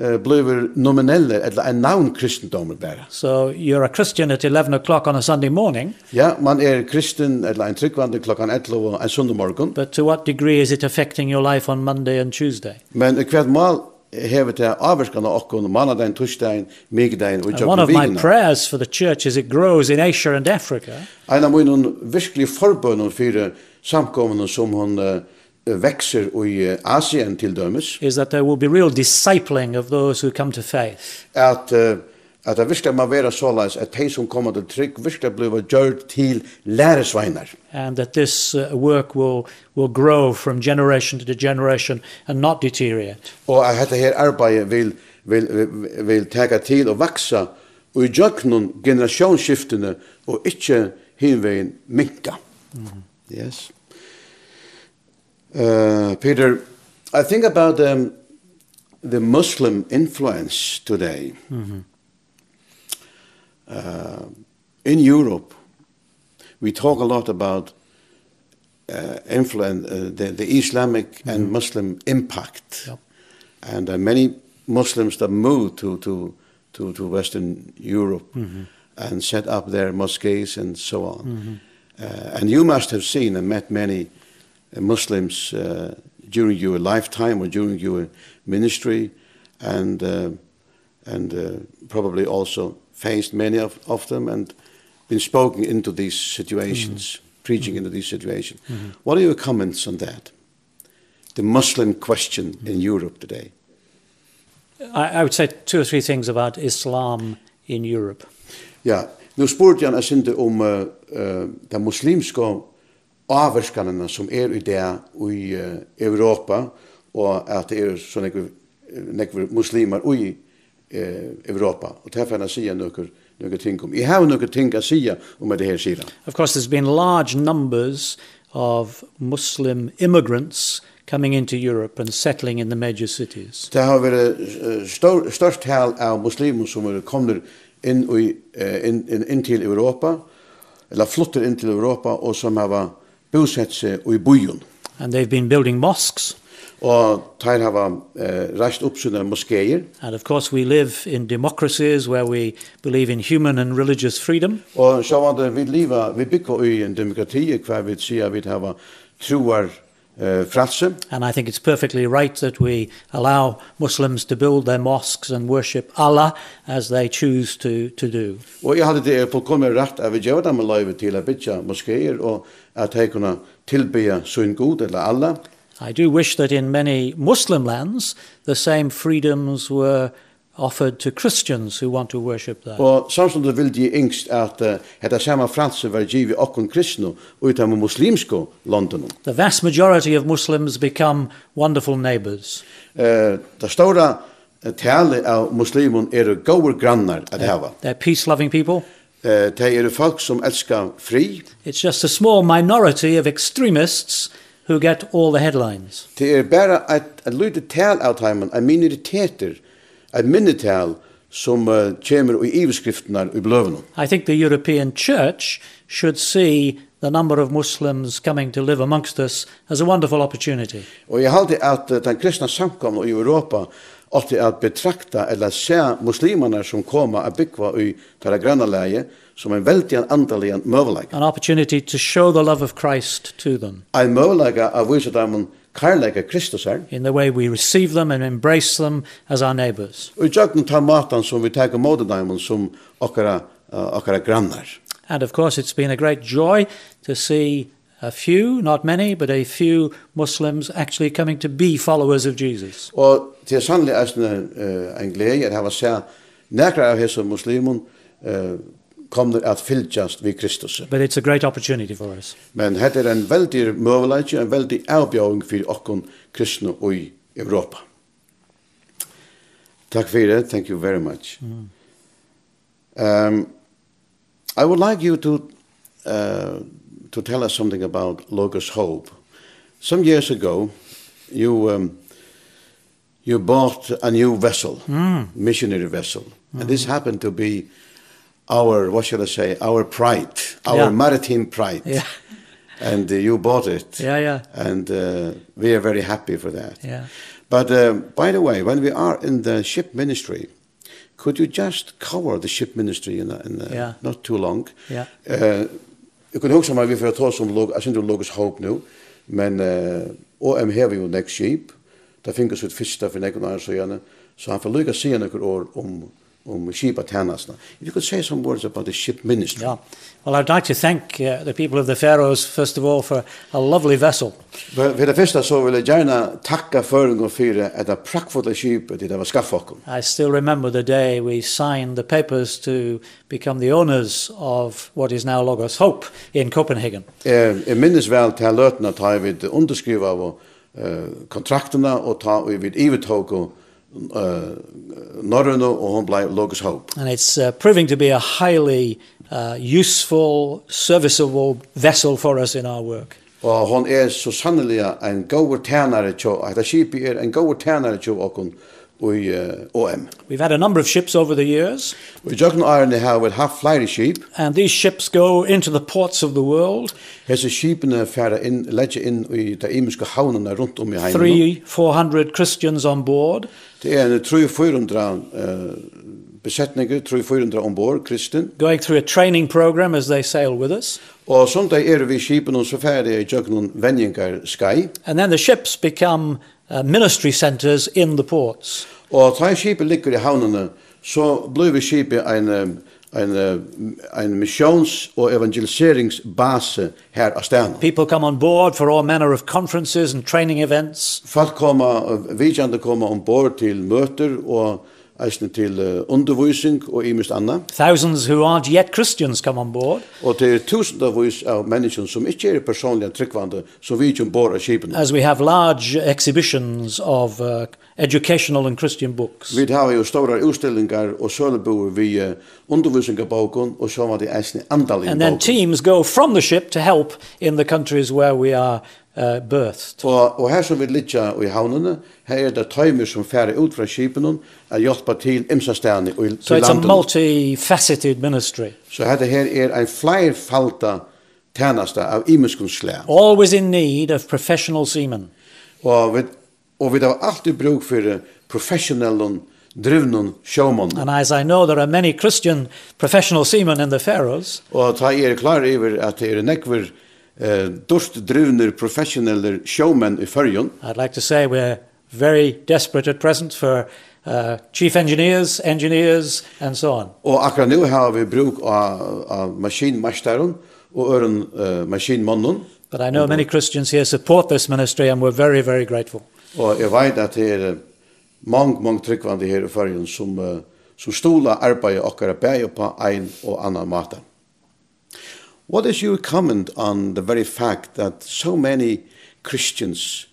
uh, blir nominelle, eller en navn kristendommer bare. So you're a Christian at 11 o'clock on a Sunday morning. Ja, man er kristen, eller en tryggvande klokkan 11 en sundag morgen. But to what degree is it affecting your life on Monday and Tuesday? Men i hvert mal hevet det avskan av okkon manadagen, torsdagen, migdagen og jokken One of my prayers for the church as it grows in Asia and Africa. Ein av mine virkelig forbønnen for samkommene som hun uh, växer i Asien till dömes. Is that there will be real discipling of those who come to faith. At uh, at det virkelig må være såleis at de som kommer til trygg virkelig blir gjort til læresveinar. And that this uh, work will, will grow from generation to generation and not deteriorate. Og at dette her arbeidet vil, vil, vil, vil tega til og vaksa og i gjøknun generasjonsskiftene og ikke hinvein minka. Mm -hmm. Yes. Uh, Peter, I think about um, the Muslim influence today. Mm -hmm uh, in Europe, we talk a lot about uh, influence, uh, the, the Islamic mm -hmm. and Muslim impact. Yep. And uh, many Muslims that moved to, to, to, to Western Europe mm -hmm. and set up their mosques and so on. Mm -hmm. uh, and you must have seen and met many uh, Muslims uh, during your lifetime or during your ministry and, uh, and uh, probably also faced many of, of them and been spoken into these situations, mm preaching mm -hmm. into these situations. Mm -hmm. What are your comments on that? The Muslim question mm -hmm. in Europe today. I, I would say two or three things about Islam in Europe. Ja, nu spurte jeg en om uh, uh, de muslimske avvarskanene som er i det i uh, Europa, og at det er sånne nekve muslimer i Europa eh, Europa. Och därför kan jag si några noe ting om. Jeg har några ting att säga om det här sidan. Of course there's been large numbers of Muslim immigrants coming into Europe and settling in the major cities. Det har varit stor, störst tal av muslimer som kommer in i in, in, in till Europa eller flyttar in till Europa och som har bosett seg i byen. And they've been building mosques og tar hava uh, rast upp sina moskéer. And of course we live in democracies where we believe in human and religious freedom. Og sjávandi vi liva, vi bygga i en demokrati kvar vi sia vi hava truar uh, fratse. And I think it's perfectly right that we allow Muslims to build their mosques and worship Allah as they choose to, to do. Og jeg hadde det fullkomlig rett at vi gjør dem løyve til å bytja moskéer og at de kunne tilbe sin god eller Allah. I do wish that in many Muslim lands the same freedoms were offered to Christians who want to worship there. Og samstund vil de yngst at uh, hetta sama franse var givi okkum kristnu ut av muslimsko London. The vast majority of Muslims become wonderful neighbors. Eh, ta stóra tale av muslimun eru góður grannar at hava. They're peace loving people. Eh, uh, tei eru folk sum elska fri. It's just a small minority of extremists who get all the headlines. Det er bara at at lyde tal av timen, a minoriteter, a minital som uh, kommer i iveskrifterna i bløvene. I think the European Church should see the number of Muslims coming to live amongst us as a wonderful opportunity. Og jeg halte at uh, den kristna samkomna i Europa åtte at betrakta eller se muslimarna som koma a byggva i tala grønna leie som en veldig andalig møvelag. An opportunity to show the love of Christ to them. En møvelag av vise dem karlægge Kristus her. In the way we receive them and embrace them as our neighbors. Og i jøkken tar maten som vi tar mot dem som okkara, uh, okkara grannar. And of course it's been a great joy to see a few, not many, but a few Muslims actually coming to be followers of Jesus. Og til er sannelig en, en glede at hava seg nekra av hese muslimen kommer at fylgjast vi Kristus. But it's a great opportunity for us. Men hetta er en veldig möjlighet, en veldig avbjöring för oss kristna i Europa. Takk fyrir, det. Thank you very much. Mm. Um, I would like you to uh, to tell us something about Logos Hope. Some years ago, you um, you bought a new vessel, mm. missionary vessel, mm. and this happened to be our what should I say our pride our yeah. maritime pride. Yeah. and uh, you bought it. Yeah yeah. And uh, we are very happy for that. Yeah. But um, by the way when we are in the ship ministry could you just cover the ship ministry in, the, in the, yeah. not too long? Yeah. Uh, you could hugsa mig vi får ta som log I think logos hope new men uh, OM har vi jo next ship? Där finns ett fisk där för några år så gärna så han får lycka se några år om om Shiba Tanasna. If you could say some words about the ship ministry. Yeah. Well, I'd like to thank uh, the people of the Faroes, first of all, for a lovely vessel. Ved det første så vil jeg gjerne føring og fyre at det prakkfulle skipet det var skaffet oss. I still remember the day we signed the papers to become the owners of what is now Logos Hope in Copenhagen. Jeg minnes vel til løtene ta jeg vil underskrive av kontrakterna og ta vi vid ivetog og uh, Norrøna, og hun blei Logos Hope. And it's uh, proving to be a highly uh, useful, serviceable vessel for us in our work. Og hon er så sannelig en god tænare til, at det skipet er en god tænare til åkken i uh, OM. We've had a number of ships over the years. Vi jøkken ærene har vi haft flere skip. And these ships go into the ports of the world. Hese skipene færa inn, ledger inn i de imiske havnene rundt om i heimen. 300-400 Christians on board. Det er en 300 uh, besättningar, 300 ombord, kristen. Going through a training program as they sail with us. Og sånt er vi skipen og så ferdig i jøkken vendinger skai. And then the ships become uh, ministry centers in the ports. Og ta skipet ligger i havnene, så blir vi skipet en en en missions og evangeliseringsbase her av stan. People come on board for all manner of conferences and training events. Folk kommer vi kan ombord til möter og eisne til uh, undervisning og imist anna. Thousands who aren't yet Christians come on board. Og det er tusendavis av mennesker som ikke er personlig tryggvande, som vi ikke ombord av skipene. As we have large exhibitions of uh, educational and Christian books. Vi har jo store utstillingar og søleboer vi uh, undervisningaboken og så var det eisne andalin And then teams go from the ship to help in the countries where we are eh bøst. Og og her som vi liggja i havnene, her er det tøymer som færer ut fra skipene er hjelpa til imsastærne og til landet. So it's a multifaceted ministry. Så her her er ein flerfalta tjeneste av imenskunslag. Always in need of professional seamen. Og vi og vi har alltid bruk for professionellen drivnun showman. And as I know there are many Christian professional seamen in the Faroes. Og ta er klar over at det er nekver eh dust drivner professional showmen i Førjon. I'd like to say we're very desperate at present for uh, chief engineers, engineers and so on. Og akkurat nu har vi bruk av, av maskinmasteren og øren uh, maskinmannen. But I know many Christians here support this ministry and we're very, very grateful. Og jeg vet at det er mange, mange tryggvande her i Førjen som, uh, som stola arbeidet akkurat bæg på ein og annan måte. What is your comment on the very fact that so many Christians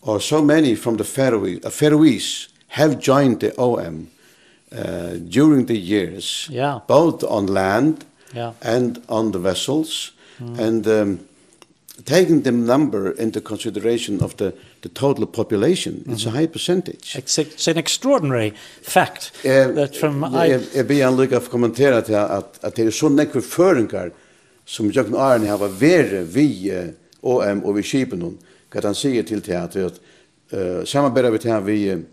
or so many from the Faroe uh, Faroese have joined the OM uh, during the years, yeah. both on land yeah. and on the vessels, mm. and um, taking the number into consideration of the, the total population, mm -hmm. it's a high percentage. It's, it's an extraordinary fact uh, that from... Jeg, jeg, be blir anlykket for å til at, at det er så nekve føringar som jøkken kan har vært vi OM og vi skipen hon hva han sier til det at eh samarbetar vi til vi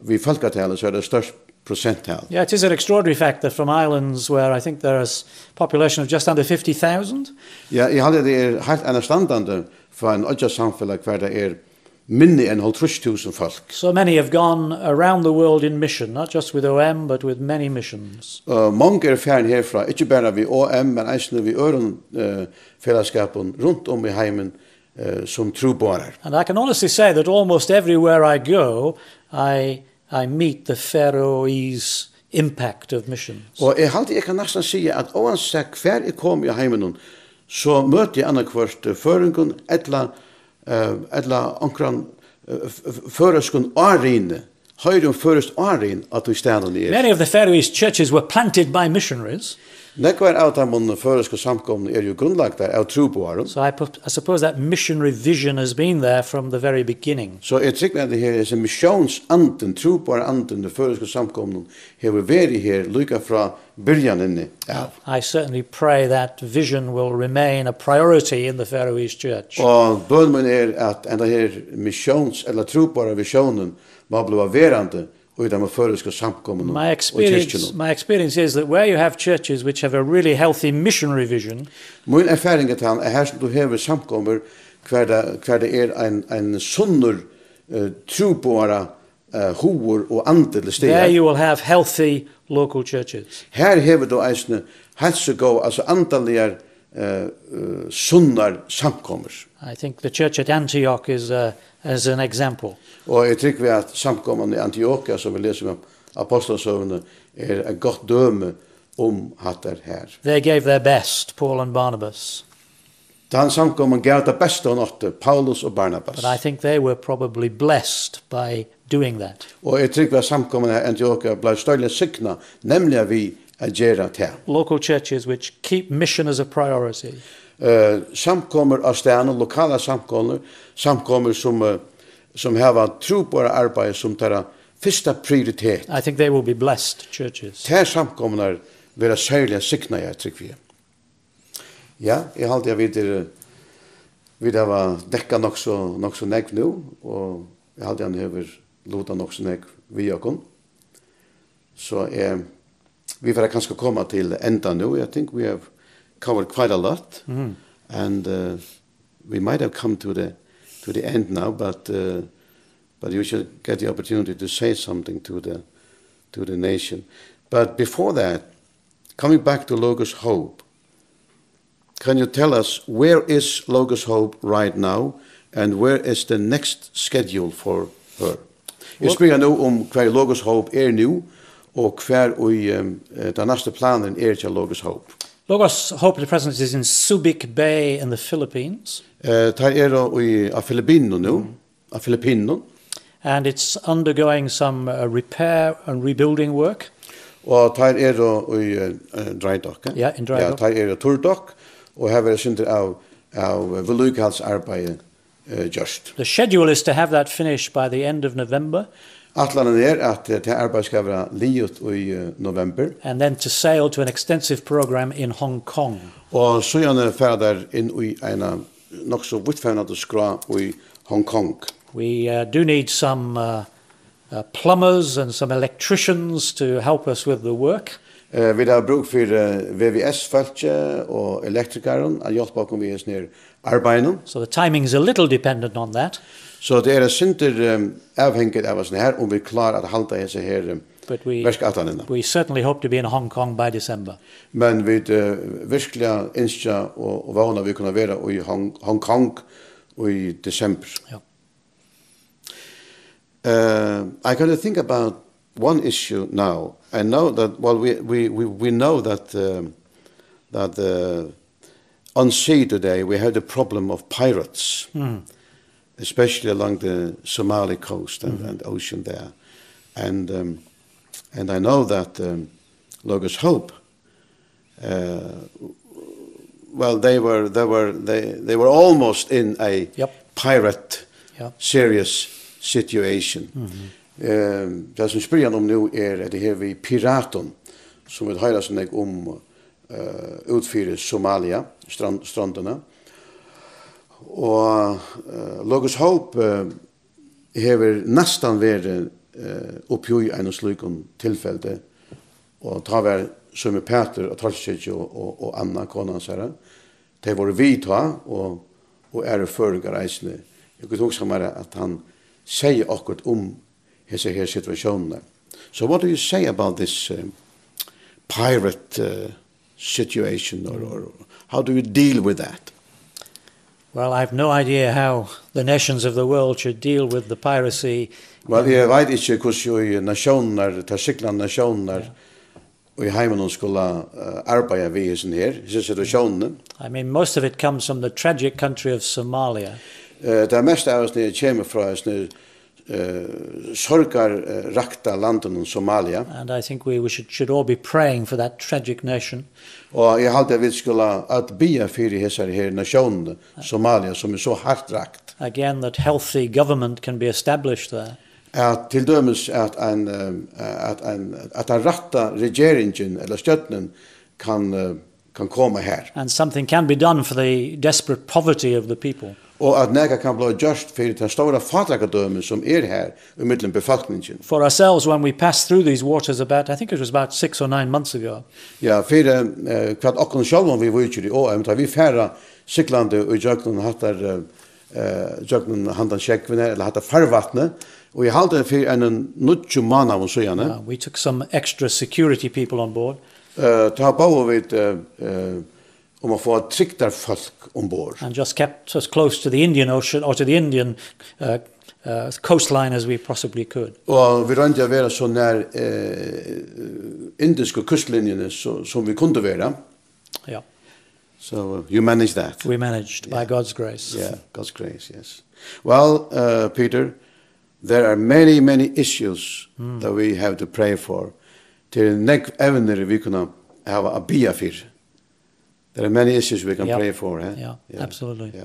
vi folkatalet så er det størst percentile. Yeah, it is an extraordinary fact that from islands where I think there is population of just under 50,000. Ja, i halde det er helt anastandande for en ødja samfunn hver det er minni enn 50.000 folk. So many have gone around the world in mission, not just with OM, but with many missions. Uh, mange er fjern herfra, ikkje berre vi OM, men eisne vi øren uh, fellesskapen rundt om i heimen uh, som trobarar. And I can honestly say that almost everywhere I go, I, I meet the Faroese impact of missions. Og jeg halte jeg kan nesten si at oansett hver jeg kom i heimen, så møter jeg annakvart føringen, etla eller omkran føreskun arine, høyre om førest arin at du stedet nei er. Many of the Faroese churches were planted by missionaries. Nekvar av de føreske samkomne er jo grunnlagt av troboaren. So I, I suppose that missionary vision has been there from the very beginning. So jeg trykker det her er en misjonsanden, troboaranden, de føreske samkomne hever veri her lykka fra byrjaninni Ja. I certainly pray that vision will remain a priority in the Faroese Church. Og bønmen er at enda her misjons- eller troboarvisionen må bli verande i de føreske samkommun my experience my experience is that where you have churches which have a really healthy missionary vision min erfaring er at han som du hever samkommer hver det hver det er en en sunner uh, tro på uh, hoor och andel steder there you will have healthy local churches. Her har du eisne hatsa go alltså andeligar uh, uh, sunnar samkommer i think the church at antioch is a uh, as an example. Og jeg tror vi at samkommen i Antioquia som vi leser om apostelsøvende, er et godt døme om hattar her. They gave their best, Paul and Barnabas. Dan samkommen gav det beste og nåtte, Paulus og Barnabas. But I think they were probably blessed by doing that. Og jeg tror vi at samkommen i Antiochia ble større sikna, nemlig at vi at gjøre det. Local churches which keep mission as a priority. Uh, samkommer av stedene, lokala samkommer, samkommer som, uh, som har tro på arbeid som tar fyrsta prioritet. I think they will be blessed churches. Ter samkomnar vera særlig sikna jeg trykk vi. Ja, jeg halte jeg videre vi det var dekka nok så, nok så nekv nu, og jeg halte jeg hever lota nok så nekv vi og Så eh vi får kanskje komme til enda nå. I think we have covered quite a lot. Mm -hmm. And uh, we might have come to the to the end now, but uh, but you should get the opportunity to say something to the to the nation. But before that, coming back to Logos Hope, can you tell us where is Logos Hope right now and where is the next schedule for her? Jeg spyrir nå om hva Logos Hope er nå, og hver i den neste planen er til Logos Hope. Logos Hope Presence is in Subic Bay in the Philippines. Eh, tar er i av Filippino nu, av Filippino, And it's undergoing some uh, repair and rebuilding work. Og tar er i uh, dry dock. Ja, yeah, in dry dock. Ja, tar er i tour dock og her er sinter av av vedlikehaldsarbeidet uh, just. The schedule is to have that finished by the end of November Atlanen er at det her arbeidet skal være livet i november. And then to sail to an extensive program in Hong Kong. Og så gjerne ferder inn i en nok så vittfernende skra i Hong Kong. We uh, do need some uh, uh, plumbers and some electricians to help us with the work. Eh vi har bruk för VVS fältje og elektrikaren at hjälpa oss vi er snir arbeten. So the timing is a little dependent on that. Så det er synder um, avhengig av oss her, om vi klarer at hålla hese her um, But we, we certainly hope to be in Hong Kong by December. Men vi uh, virkelig ønsker og, og vana vi kunne være i Hong, Hong Kong i December. Ja. Uh, I kind of think about one issue now. I know that, well, we, we, we, we know that, um, that uh, on sea today we have the problem of pirates. Mm especially along the Somali coast and, mm -hmm. and ocean there. And, um, and I know that um, Logos Hope, uh, well, they were, they, were, they, they were almost in a yep. pirate, yep. serious situation. Mm -hmm. Um, det som spyrir om nu er at det her vi piraten, som vi høyra sånn om uh, utfyrir Somalia, strand, strandene, Og uh, Logos Hope uh, hever nestan vere uh, oppjoi enn slukon tilfelde og ta ver som er Peter og Tralskirke og, og, og Anna, konan særa. De var vi ta og, og er føringar eisne. Jeg kunne også mer at han sier akkurat om hese her situasjonene. So what do you say about this uh, pirate uh, situation or, or how do you deal with that? Well, I have no idea how the nations of the world should deal with the piracy. Well, jeg vet ikke hvordan jo nasjoner, tersiklande nasjoner, og i heimen hun skulle uh, arbeide vi i sin her, i sin. I mean, most of it comes from the tragic country of Somalia. Uh, det mest av oss nere kommer fra oss nere, uh, sorgar uh, rakta landen i Somalia. And I think we, we should, should all be praying for that tragic nation. Og jeg halte vi skulle at bia fyrir hessar her nasjonen Somalia som er så hardt rakt. Again, that healthy government can be established there. At til dømes at en, at en, at en ratta regeringen eller støtten kan, kan komme her. And something can be done for the desperate poverty of the people og at nega kan bli just fyrir den stora fatrakadømen som er her i middelen befolkningen. For ourselves, when we passed through these waters about, I think it was about six or nine months ago. Ja, fyrir uh, kvart okkon sjálfum vi vujtjur i OM, ta vi færa syklandi og jöknun hattar uh, jöknun handan sjekkvinne, eller hattar farvatne, Og jeg halte for en nutju manna av søgjane. Yeah, we took some extra security people on board. Uh, ta bau vi uh, uh, om att få ett trycktar folk ombord. And just kept us close to the Indian Ocean or to the Indian uh, uh, coastline as we possibly could. Og vi rønte å være så nær eh, indiske kustlinjene så, som vi kunde være. Ja. Yeah. So you managed that. We managed yeah. by God's grace. Yeah, God's grace, yes. Well, uh, Peter, there are many, many issues mm. that we have to pray for. Til nek evner vi kunne hava a bia fyrir. There are many issues we can yeah. pray for, eh? Yeah, yeah. absolutely. Yeah.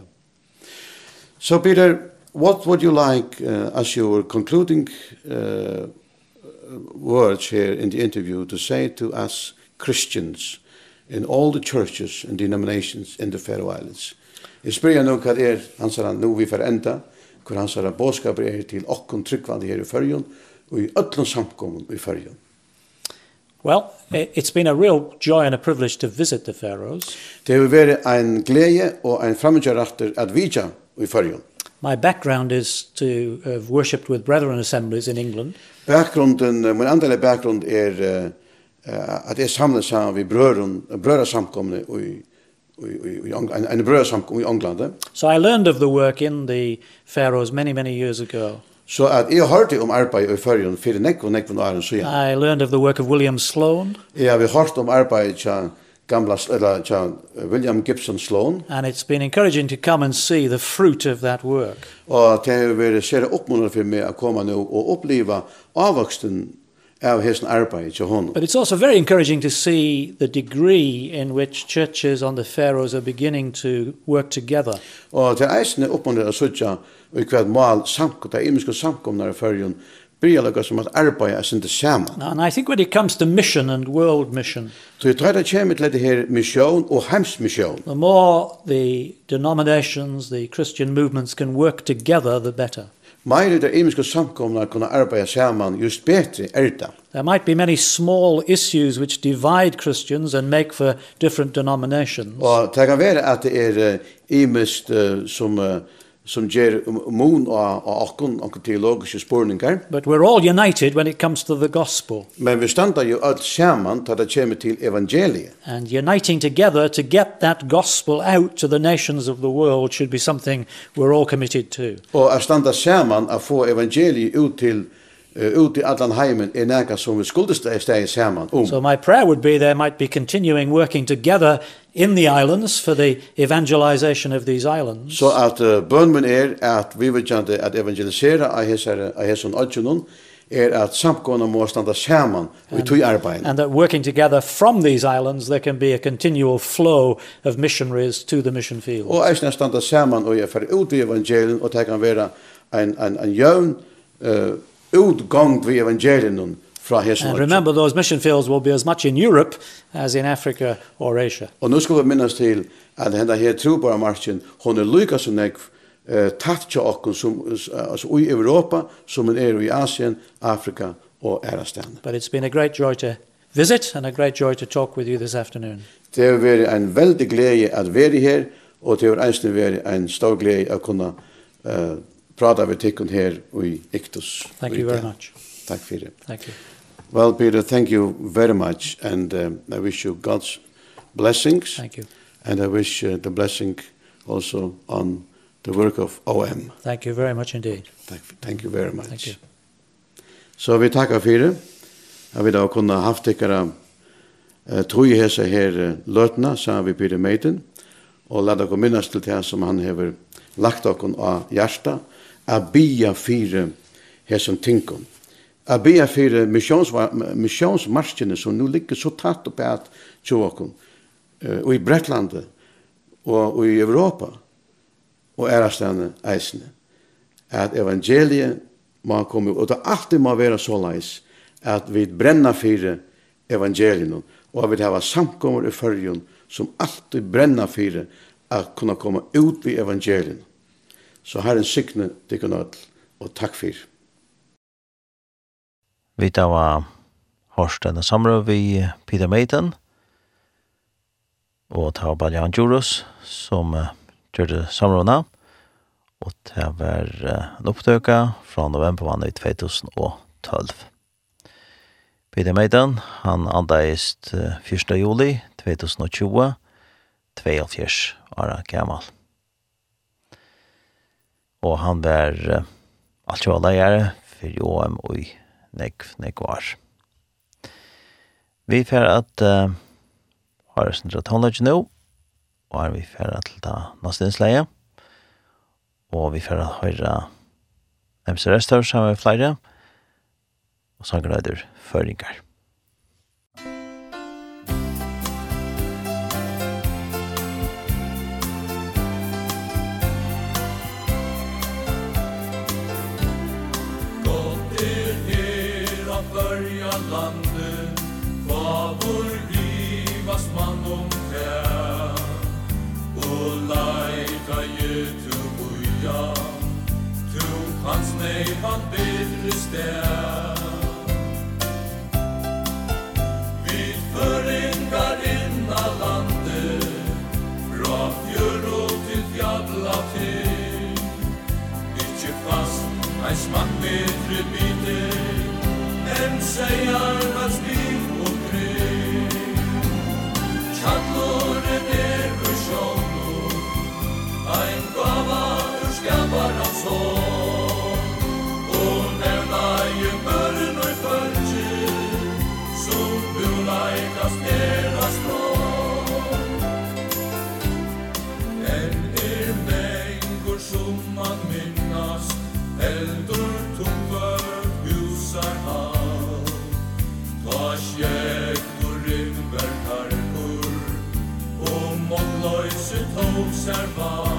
So, Peter, what would you like uh, as your concluding uh, words here in the interview to say to us Christians in all the churches and denominations in the Faroe Islands? Jeg spyr nå hva er hans herre nå vi får enda, hvor hans herre bådskaper er til okken tryggvande her i Førjun, og i øtlund samkommun i Førjun. Well, it's been a real joy and a privilege to visit the Faroes. Det har vært en glede og en framgångsrakt at vidja i Färjön. My background is to have worshipped with brethren assemblies in England. Bakgrunden, min andra bakgrund er uh, at jeg samlas sammen vid brøren, brödra samkomne i i en brödra samkomne i England. So I learned of the work in the Faroes many many years ago. Så so at jeg hørte om arbeid i førjen for nekk og nekk og næren så ja. I learned of the work of William Sloan. Ja, vi hørte om arbeid tja gamla, eller tja William Gibson Sloan. And it's been encouraging to come and see the fruit of that work. Og det har vært sere oppmuntret for meg å komme nå og oppleve avvoksten av his arbeid til honom. But it's also very encouraging to see the degree in which churches on the Faroes are beginning to work together. Og til eisne å sutja og kvad mal samkom, der imiske samkomnar i fyrjun, byrja lukka som at arbeid er sinde saman. And I think when it comes to mission and world mission, Så jeg tror det kommer til det her misjon og heimsmisjon. The more the denominations, the Christian movements can work together, the better. Meir er det imiske samkomna kunne arbeida saman just betri er det. There might be many small issues which divide Christians and make for different denominations. Og det kan være at det er imist uh, som uh, som ger mun av akkon og teologiske spurningar. But we're all united when it comes to the gospel. Men vi standa jo alt saman ta det kjem til evangeliet. And uniting together to get that gospel out to the nations of the world should be something we're all committed to. Og er standa saman a få evangeliet ut til ut i allan heimen er næka som vi skulle steg saman om. So my prayer would be there might be continuing working together in the islands for the evangelization of these islands. Så so at uh, bønnen er at vi vil kjente at i av hesson ødgjønnen er at samkomna må standa saman og tui arbeid. And that working together from these islands there can be a continual flow of missionaries to the mission field. Og eisne standa saman og er fer ut i evangelien og det kan vera en, en, en jøvn uh, utgång vid evangelien fra hesen. And remember those mission fields will be as much in Europe as in Africa or Asia. Og nu skal vi minnes til at henda her trobara marsjen, hon er lykka som nekv eh, tatt til okken som, altså, i Europa som er i Asien, Afrika og Erastan. But it's been a great joy to visit and a great joy to talk with you this afternoon. Det har vært en veldig glede at være her, og det har eisen vært en stor glede å kunne uh, prata med tikkene her i Iktus. Thank you very much. Takk fyrir. Thank you. Well, Peter, thank you very much, and um, I wish you God's blessings. Thank you. And I wish uh, the blessing also on the work of OM. Thank you very much indeed. Thank, thank you very much. Thank you. Så vi tackar för det. Jag vill ha haft ikara eh, tog hese her løtna, sa vi Peter Meiten, og la dere minnes til det som han hever lagt dere av hjertet, a bia fire hesum tinkum. Jeg ber missions, misjonsmarskene som nu ligger så tatt oppe at tjåkken, og i Bretlandet, og, og i Europa, og ærastene eisene, at evangeliet må komme, og det alltid må være så leis, at vi brenner for evangelien, og at vi har samkommer i førjen, som alltid brenner for at kunne komme ut ved evangelien. Så Herren sikne til kunne og takk for. Vi tar var hørst denne samrøy vi Peter Maiden, og ta var Baljan Djurus, som uh, gjør samrøyene, og det var uh, en opptøke fra november i 2012. Peter Maiden, han andeist uh, 1. juli 2020, 42 år gammal. Og han var uh, alt jo leier for OM og i nek nek var. Vi fer at uh, har sin tonlage nå, og er vi fer at ta neste innsleie, og vi fer at høre MC Restor sammen med flere, og sangrøyder Føringar. nei van bedre sted Vi føringar inn av landet Fra fjør og til fjalla til Ikke fast ein smak bedre bite Men seier hans liv og krig. Tjallo servar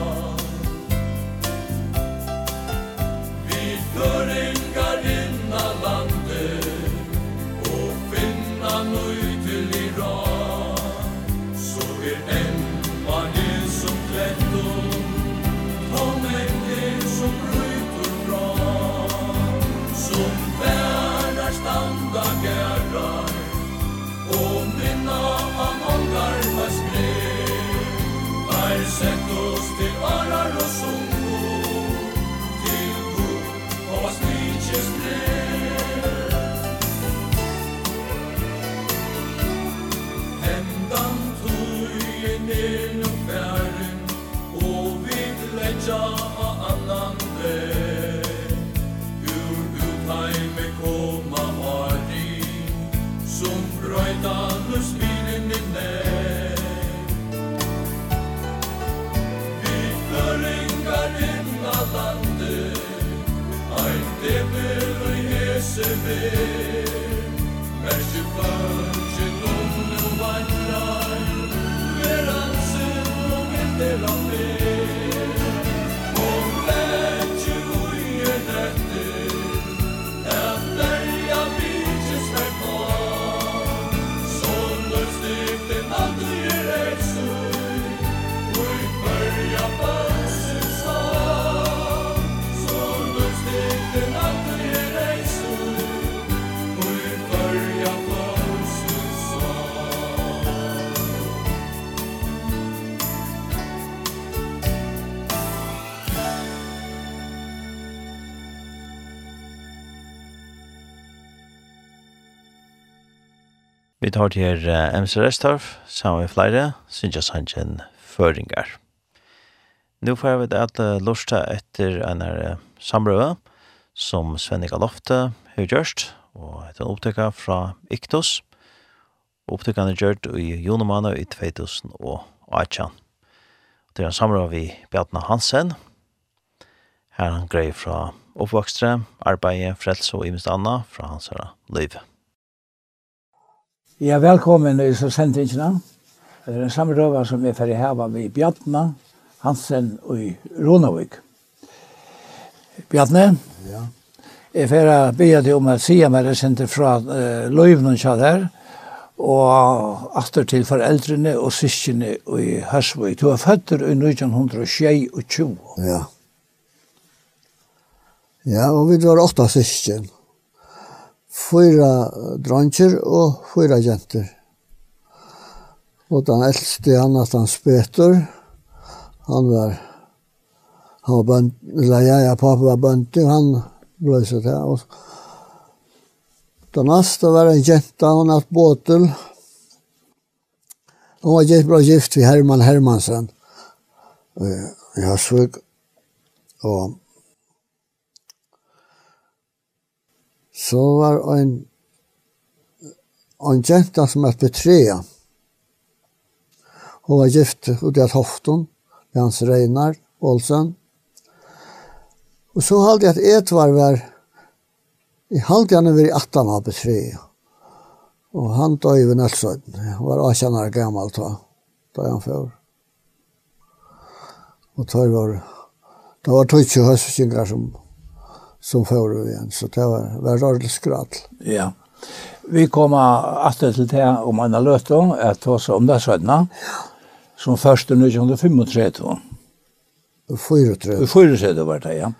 tar til her MC Restorf, sammen med flere, synes jeg sannsyn føringer. Nå får jeg vite at uh, lortet etter en her uh, samrøve, som Svennik Lofte har gjort, og etter en opptøkka fra Iktus. Opptøkkerne er gjort i junemåned i 2018. Det er en samrøve vi Bjartna Hansen, her han greier fra oppvokstre, arbeidet, frelse og imest anna fra hans her liv. Ja, velkommen i så sendingene. Det er en samrøver som er ferdig her med Bjartna, Hansen og Ronavik. Bjartne? Ja. Jeg ferdig be deg om å si meg det sendte fra uh, Løyvnen kjad og atter til foreldrene og syskene i Hørsvøy. Du er født i 1920. Ja. Ja, og vi var åtta syskene fyra dronjer og fyra jenter. Og den eldste, han at han speter, han var, han var bønt, eller jeg, ja, pappa var bønt, han ble så til. Og den neste var en jenta, han hatt båtel, Hon var gift, bra gift vid Herman Hermansen i Høsvig. Og så var en en jenta som er Petrea. Hun var gift ut i Hofton, med hans Reinar Olsen. Og så halde jeg at Edvard var, i halde han over i 18 av Petrea. Og han døg ved Nelsøyden, han var 18 år gammel da, da han før. Og da var, det var tøytje høstsingar som som får igjen. Så det var, var rørlig skratt. Ja. Vi kommer alltid til det om Anna Løtå, at tar seg om det sødna, som første i 1935. 34. 34 var det, ja.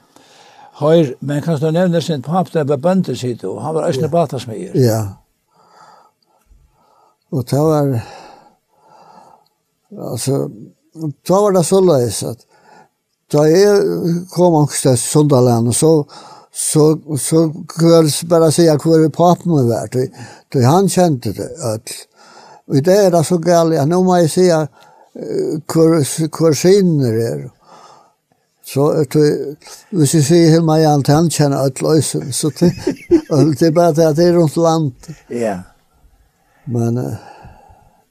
Høyr, men kan du nevne sin pap, det var bønder sitt, og han var æsne batasmeier. Ja. Og det var, altså, da var det så løs at Da jeg kom også til Sundaland, så, så, så kunne jeg bare si at hvor papen var vært. Da han kjente det alt. Og det er da så galt, ja, nå må jeg si at hvor, hvor sinner er. Så hvis jeg sier til meg at han kjenner alt løsen, så det, det er bare det at det er rundt land. Ja. Men,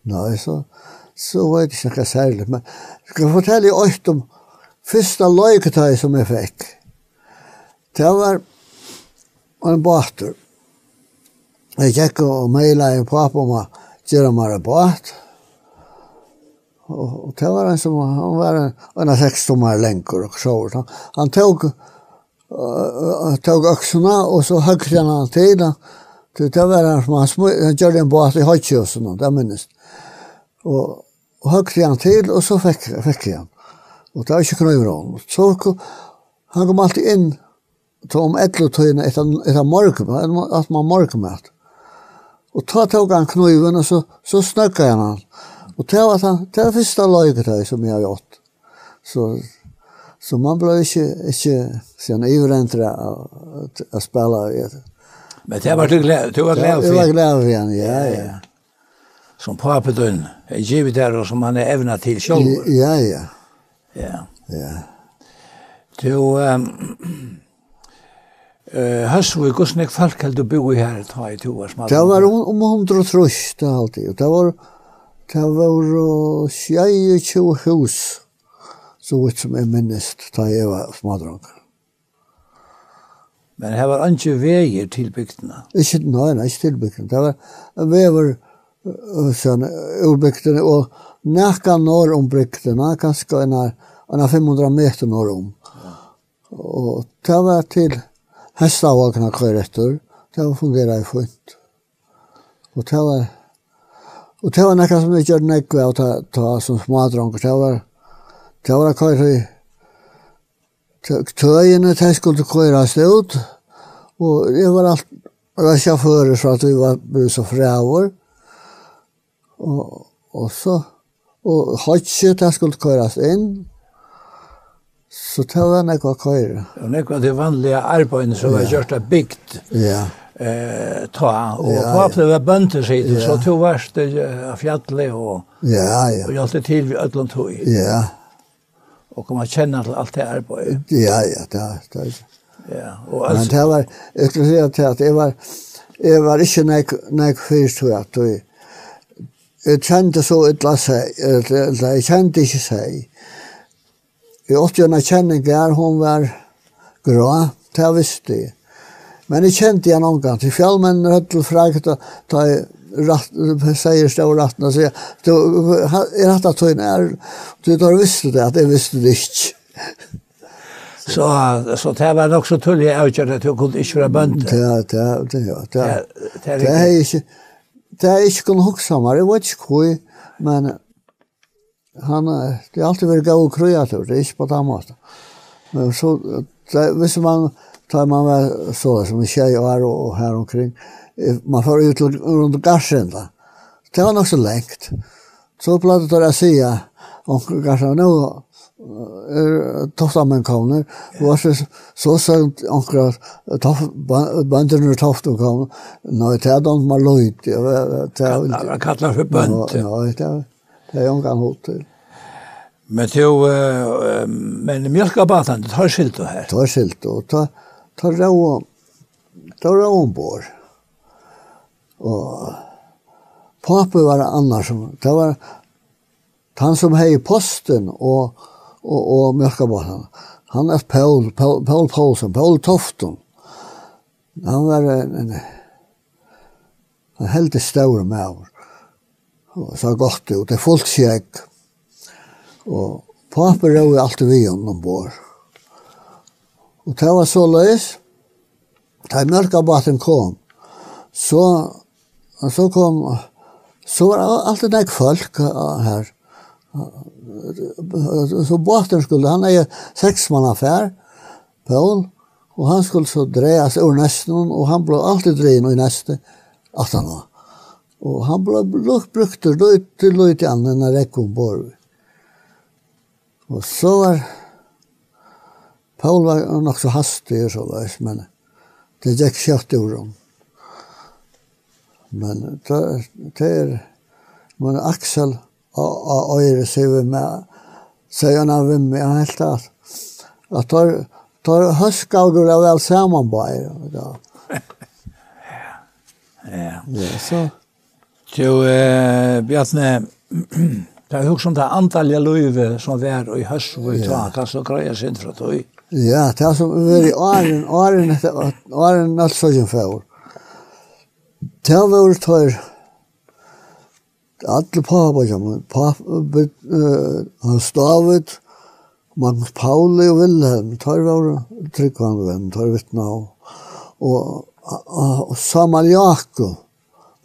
nei, så, så var det ikke noe særlig. Men jeg skal fortelle jo om, Fyrsta løyketøy som jeg fikk, det var en båter. Jeg gikk og meila en pappa om å gjøre meg en båt. Og det var en som, han var en, en av seks tommer lenker og så. Han, han tog, uh, tog øksene og så høgte han han til. Det, det var en som han, han gjorde en båt i høytjøsene, det minnes. Og, og høgte han til og så fikk, fikk han. Og det er ikke noe om. Så han kom alltid inn til om et etletøyene etter, etter morgen, at man morgen med. Og ta tog han knøyven, og så, så snakket han han. Og det var, han, det var første løygetøy som jeg har gjort. Så, så man ble ikke, ikke sen ivrendre å spille. Men det var du glad, du var glad for? Jeg var glad for han, ja, ja. Som papedøn, en givet der, og som han er evna til selv. Ja, ja. Ja. Ja. Du, um, Uh, Høsvig, hvordan jeg folk heldt å bo i her, ta i to år smalt? Det var om hundre og trøst alltid, det var, det var uh, 22 hus, så vidt som jeg minnest, ta jeg var smadrang. Men her var ikke veier til bygdene? Ikke, nei, nei, ikke til bygdene. Det var veier, sånn, urbygdene, og näka norr om brygderna, kanskje en, en 500 meter norr om. Og det var til hästar kvar etter, det var Det i fint. Og det var og det var nekka som vi gjør nekka av ta, ta som smadronker. Det var, det var kvar i tøyene, det skulle køyres ut. Og det var alt, det var sjåfører så at vi var brus og fræver. Og, og så Og hodset det skulle køres inn, så det var nekva køyre. Og nekva det vanlige arbeidene som var gjort av bygd. Ja. Eh, ta. Og ja, pappa var bønder sitt, ja. så to varst det fjallet og, ja, ja. og hjalte til vi ødlund tog. Ja. Og kom å kjenne til alt det arbeidet. Ja, ja, det er det. Ja, og altså... Men det var, jeg skulle si at jeg var, jeg var ikke nek, nek fyrst, tror jeg, jeg kjente så et la seg, eller jeg kjente ikke seg. Jeg åtte henne kjenning der, hun var grå, det jeg visste jeg. Men jeg kjente henne noen gang, til fjallmenn rett til frakt, da jeg rätt säger stå rätt og sier, du, är rett at hon er, du då visste det at jeg visste det ikke. så så det var nog så tullig avgjort att jag kunde inte vara bönt det det det det det är inte det er ikke kun hoksamare, jeg vet ikke hvor, men han, det er alltid vært gav og kreatur, det er ikke på den måten. Men så, det, hvis man, tar man var så som en tjej og her og her omkring, man får ut til rundt garsen da. Det var nok så lengt. Så platt det å si, om garsen, nå, er toft amerikaner, og altså, så sagt ankra bønderne toft og kom, nei, det er de man løyt, det er jo. Han kallar for bønd. ja det er det er han hot. Men det er jo, men mjölkabaten, det har skilt her. Det tar skilt, og ta tar rau, tar rau ombord. Og pappa var annars, det var han som hei posten, og og, og mörka han. er Paul Paul Paul Paulsen, Paul Tofton. Han var en en helt stor maur. Og så gott ut, det er folk sjek. Och pappa rå alltid vi honom bor. Och det var så lös. Da mørka kom, så, så kom, så var alltid nek folk uh, her så båten skulle, han är sex man affär på hon, och han skulle så drejas ur nesten, och han blev alltid dreien i näste at han var. Och han blev lukt brukt och löjt till löjt i når jeg kom bor. Och så var Paul var nog så hastig og så där, men det gikk kjøtt ur honom. Men det, det är, men Axel, og og øyre seg vi med søgjene vi med og helt at at tar tar høstgavgur av vel samanbøyer ja. Ja. Ja så Jo, eh, Bjarne, det er jo som det antallet løyve som var i høst og i tak, altså greier sin fra tog. Ja, det er som vi er i åren, åren, åren, åren, åren, åren, åren, åren, åren, åren, åren, åren, alle pappa sammen. Pappa, Hans David, Magnus Pauli og Wilhelm, tar var tryggvande venn, tar vittna og, og, og Samal Jakob,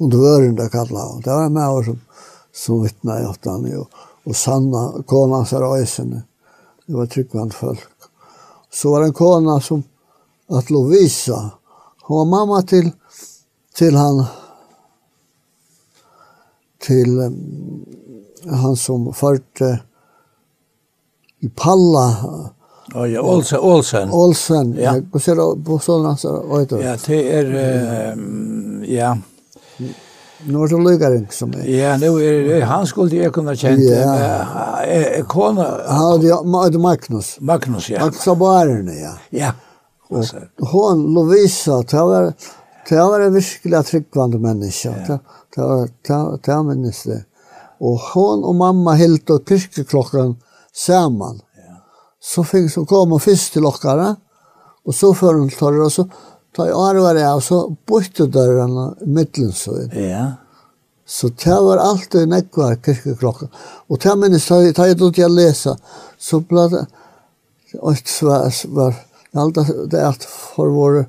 og det var det kallet han. Det var en av som, som vittna i åttan, og, og Sanna, kona hans er øysene. Det var tryggvande folk. Så var det en kona som, at Lovisa, hun var mamma til, til han, till han som førte i Palla. Ja, ja, Olsen. Olsen. Olsen. Ja. Hva ser du på sånn hans? Ja, det är ja. Nå är det Lugaring som er. Ja, nu er, han skulle jag kunne känna. Ja. Eh, kona. Ja, det Magnus. Magnus, ja. Magnus Barne, ja. Ja. Och hon Lovisa, det var Det var en virkelig tryggvande menneske. Ja. Det var det det minnes det. Og hon og mamma helt og kirkeklokkan saman. Ja. Så fikk så kom hun først til okkara, og så før hun tar og så tar jeg arvar av, så bytte dørene inn. Ja. Så det var alltid nekvar kirkeklokkan. Og det minnes, da jeg dødde jeg lesa, så ble det, og det var, var, er det er for våre,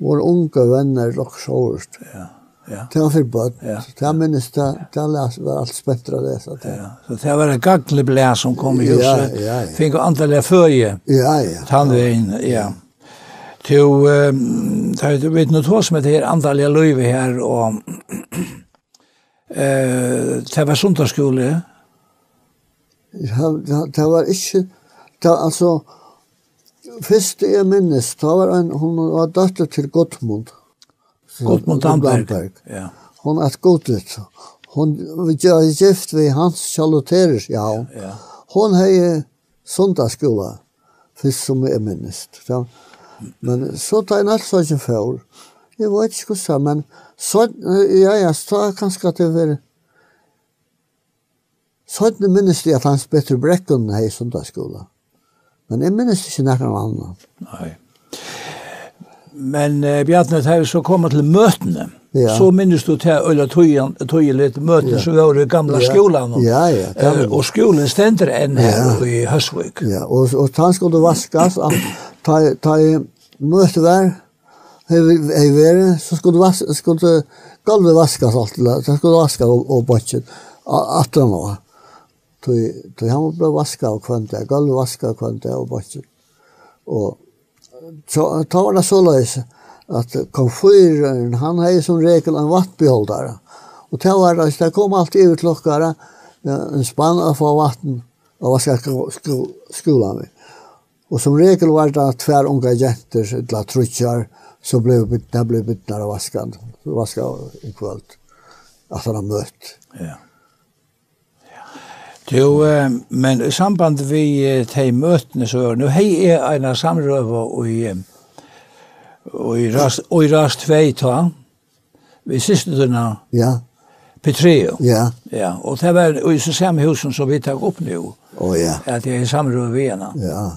vår unge venner og shows. Ja. Ja. Det var för bad. Ja. Det minns det det läs var allt bättre det så det. Ja. Så det var en gagglig blä som kom i huset. Ja, ja, ja. Fick antal förje. Ja, ja. Tandvägen, ja. ja. Jo, det du vet något hos med det här andaliga löjve här och eh det var sundagsskola. Ja, det var inte det alltså første jeg minnes, da var en, hun var datter til Gottmund. Gottmund Damberg. Ja. Hun er godlet. Hun var gift ved Hans Charlotteres, ja. ja. Hun har sundagsskola, først som jeg minnes. Ja. Men så tar jeg nesten ikke før. Jeg vet ikke hvordan, men så, ja, jeg står kanskje at det var Sånn minnes jeg at hans Petter Brekken her i sundagsskola. Men jeg minnes ikke nekker av andre. Nei. Men uh, Bjarne, da vi så kommer til møtene, ja. så minnes du til Øyla Tøye litt møtene ja. som var i gamle ja. skolen. Ja, ja. Det ja eh, og skolen stender enn her ja. i Høsvik. Ja, og, og tann skulle du vaskes, ta, ta møte der, hei vere, så skulle du vaskes, skulle du galvet vaskes alt, så skulle du vaskes og, og bøtjen, at det var tog han ble vaska av kvante, gulv vaska og kvante og bortsen. Og så ta var det så løs at komfyren, han hei som regel en vattbeholdare. Og det var det, det kom alltid ut klokkare, en spann av få vatten og vaska skolan vi. Og som regel var det tver unga jenter, eller trutjar, så ble det ble bytnar av vaskan, vaska i kvöld, at han har møtt. Ja. Yeah. Jo, men i samband vi til møtene så er, nu hei er eina samrøve i, i, rast, i rast ta, vi siste døgnet, ja. Petreo. Ja. Ja, og det var i samme husen som vi tar opp nå, og oh, ja. At jeg er samrøve vi henne. Ja.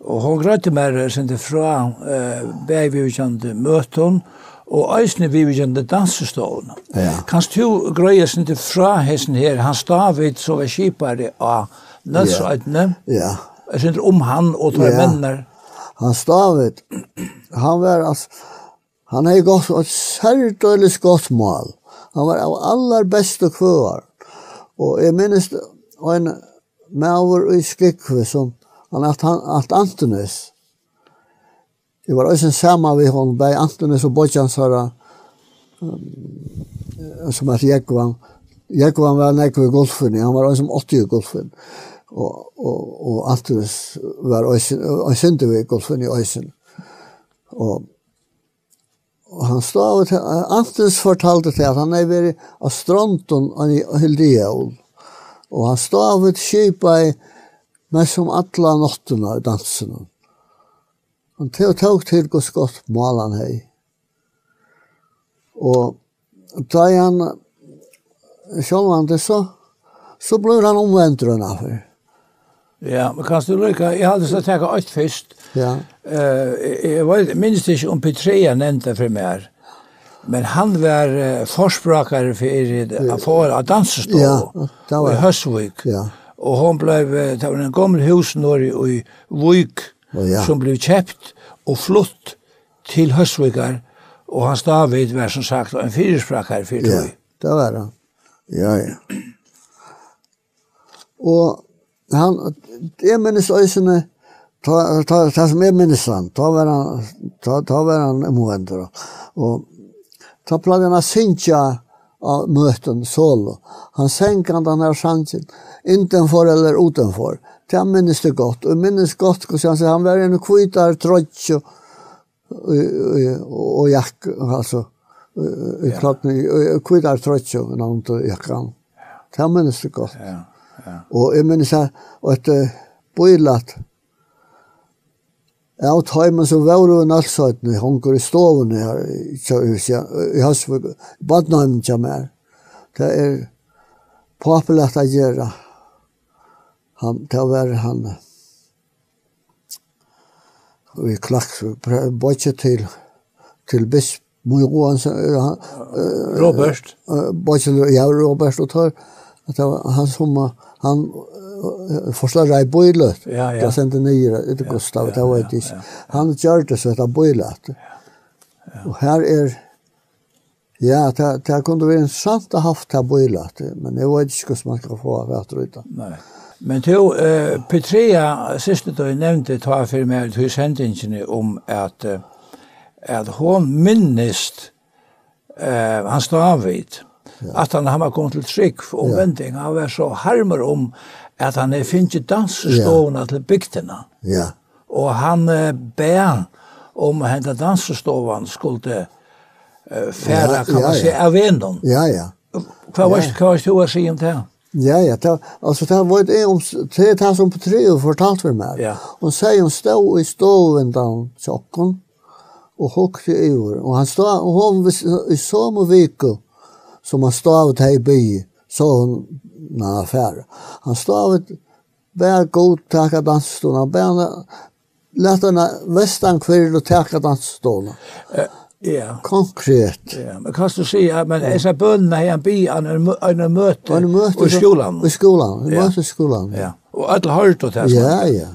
Og hun grøtte meg sin fra eh, kjente møten, og eisne vi vi gjende dansestålene. Ja. Kanst du grøye sin til fra hessen her, han stavid så var kipare av nødsøytene. ja. jeg synes om han og tre ja. mennene. Han stavid, han var altså, han har gått et særlig godt mål. Han var av aller beste kvøver. Og jeg minnes en maver i Skikve som, han at, han, at Antonis, Jeg var også sammen ved henne, bei Antonis og Bodjans var, um, som heter Jekvan. Jekvan var nekve i golfen, han var også 80 i golfen. Og, og, og Antonis var også i golfen i Øysen. Og, og han stod av til, Antonis fortalte til at han er vært av stronten i Hildiaul. Og han stod av til kjipa i, men som alla nottene i dansen. Han til tog til gos godt malan hei. Og da han sjålvan det så, så blir han omvendrun av her. Ja, men kan du lykke, jeg hadde så tenkt alt først. Ja. Uh, jeg var minst ikke om Petrea nevnte for meg Men han var uh, forsprakare for å få av dansestå ja, i Høsvik. Ja. Og hon blei, det var en gammel hus når i Vuk, oh, ja. som blev kjøpt og flott til Høsvikar, og hans David var som sagt en fyrirsprakkar for tog. Ja, det var han. Ja, ja. Og han, jeg minnes øysene, ta, ta, ta som jeg minnes han, ta var han, ta, ta var han omvendt, og ta plagde han å synge av møten solo. Han sänkade den her chansen, utanför eller utanför. Det han minnes det gott. Och godt gott, han, han var en kvitar trötts och, och, og jakk, altså, i klotten, kvitar trötts och namn til jakkan. Det han minnes det gott. Ja, ja. Och jag minns att, att uh, Ja, og tøymen som var jo en allsøytene, hun i stoven her i huset, i Høsvig, badnøymen kommer her. Det er populært å gjøre. Han, det var han, vi klaks, bøtje til, til bisp, Moj Rohan, han, Robert. Bøtje, ja, Robert, og tar. at det var han som, han, forslag i bøylet. Ja, ja. Jeg sendte nye det er Gustav, det var ikke. Han gjør det så etter bøylet. Og her er, ja, det, det kunne være interessant å ha haft det bøylet, men jeg vet ikke hvordan man skal få av hvert ruta. Nei. Men to, uh, Petrea, siste du nevnte, ta for meg til sendingene om at, at hun minnest uh, hans David, ja. at han, har kommet til trygg og ja. Han var så harmer om at han er finnet dansestående ja. til bygdene. Ja. Og han uh, ber om at hente dansestående skulle uh, fære, ja, kan ja, man ja, si, av ennån. Ja, ja. Hva var det du å si om det? Ja, ja, det, altså det var det om, det er det som på tre og fortalt for meg. Ja. Hun sier hun stod i stoven da tjokken, og hukte i år. Og han stod, og hun i samme vike, som han stod av det i byen, så hun när han affär. Han stod av ett väl god tacka dansstolarna. Bärna lät henne västan kvill och tacka dansstolarna. Ja. Konkret. Ja, men kan du säga men är så bönna här en by an en möte. En möte i skolan. I skolan. I möte i skolan. Ja. Och alla har det här. Ja, ja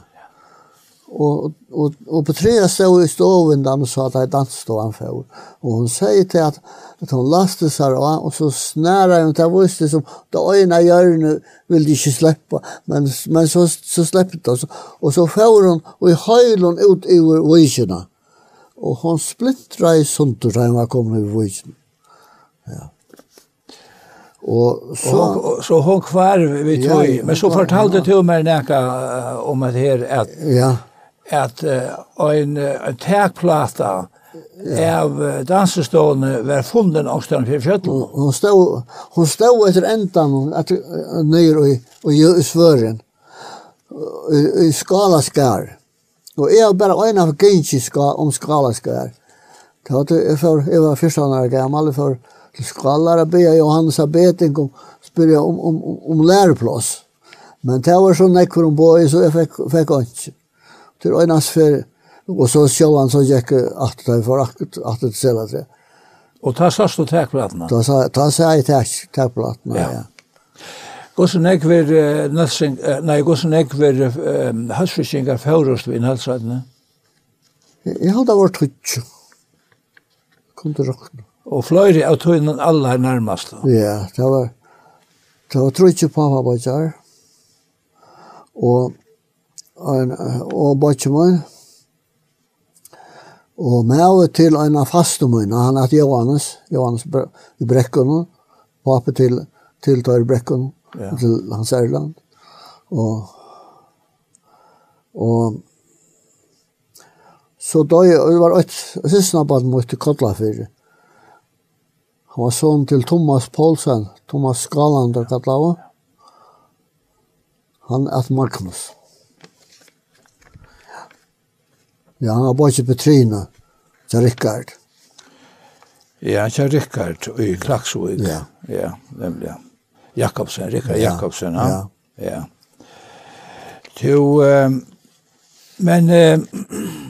og og og på tre stod i stoven da så sa han det är han for og hun säger til at at hun lastar seg og, og så snärar hun til vuxen som det ena hjärnet vill de ikke slippe Men, men så, så släppte det. Og så får hun og i høylen ut i vuxerna. og hun splittra i sånt da hun var kommer i vuxen. Ja. Og så och så hon kvar vi tog. Ja, men så fortalde du mig näka om att her att ja at en, en takplata Ja. av dansestående var funden av Stjern Fjell Kjøttel. Hun stod, hun stod etter endan at, nyer i, i, i svøren, i, i skalaskar. Og jeg var bare en av gynsi ska, om skalaskar. Det var, jeg, for, jeg var første år gammal for til skalar og be Johannes av Beting og spyrja om, om, om, om læreplass. Men det var så nekkur om boi, så jeg fikk, fikk ikke til øynens ferie. Og så sjølvan så gikk at det for akkurat at det selv at det. Og ta sørst og tekplatene? Ta, ta, ta seg i takk tekplatene, ja. ja. Gåsen jeg var nødsing, nei, gåsen jeg var um, høstfiskingar fjørest vi innhaldsreitene? Jeg hadde vært trygg. Kom til råkne. Og fløyre av tøynen alle er nærmast. Ja, det var, det var trygg på pappa bare Og og bøtjemann, og med til en av fastemunna, han er Johannes, Johannes i Brekkene, pappa til, til Tøyre Brekkene, ja. til hans Erland. Og, og så da jeg var et siste nabaten mot til for. Han var sånn til Thomas Paulsen Thomas Skalander Kotlava. Han er Magnus. Ja. Ja, han har bare Petrina, til Rikard. Ja, til Rikard i Klaksvig. Ja. Ja, nemlig. Jakobsen, Rikard ja. Jakobsen, ja. Ja. ja. Jo, um, men, uh,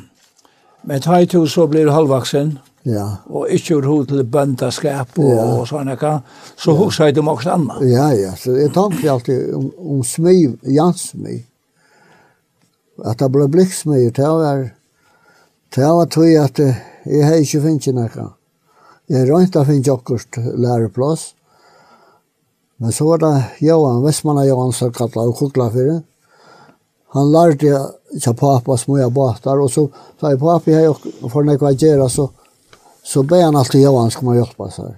men ta i to så blir du halvvaksen. Ja. Og ikke gjør hod til bøndaskap og, ja. og sånne kan. Så ja. husker jeg dem også annet. Ja, ja. Så jeg tenkte alltid om, om smiv, jansmiv. At det ble blikksmiv, det var... Er, Det var tog at jeg har ikke finnet noe. Jeg rønte å finne akkurat læreplass. Men så var det Johan, Vestmann og Johan som kallet og kukla for det. Han lærte ikke pappa små båtar, og så sa jeg pappa, jeg har for noe å gjøre, så, så ber han alltid Johan skal man hjelpe seg.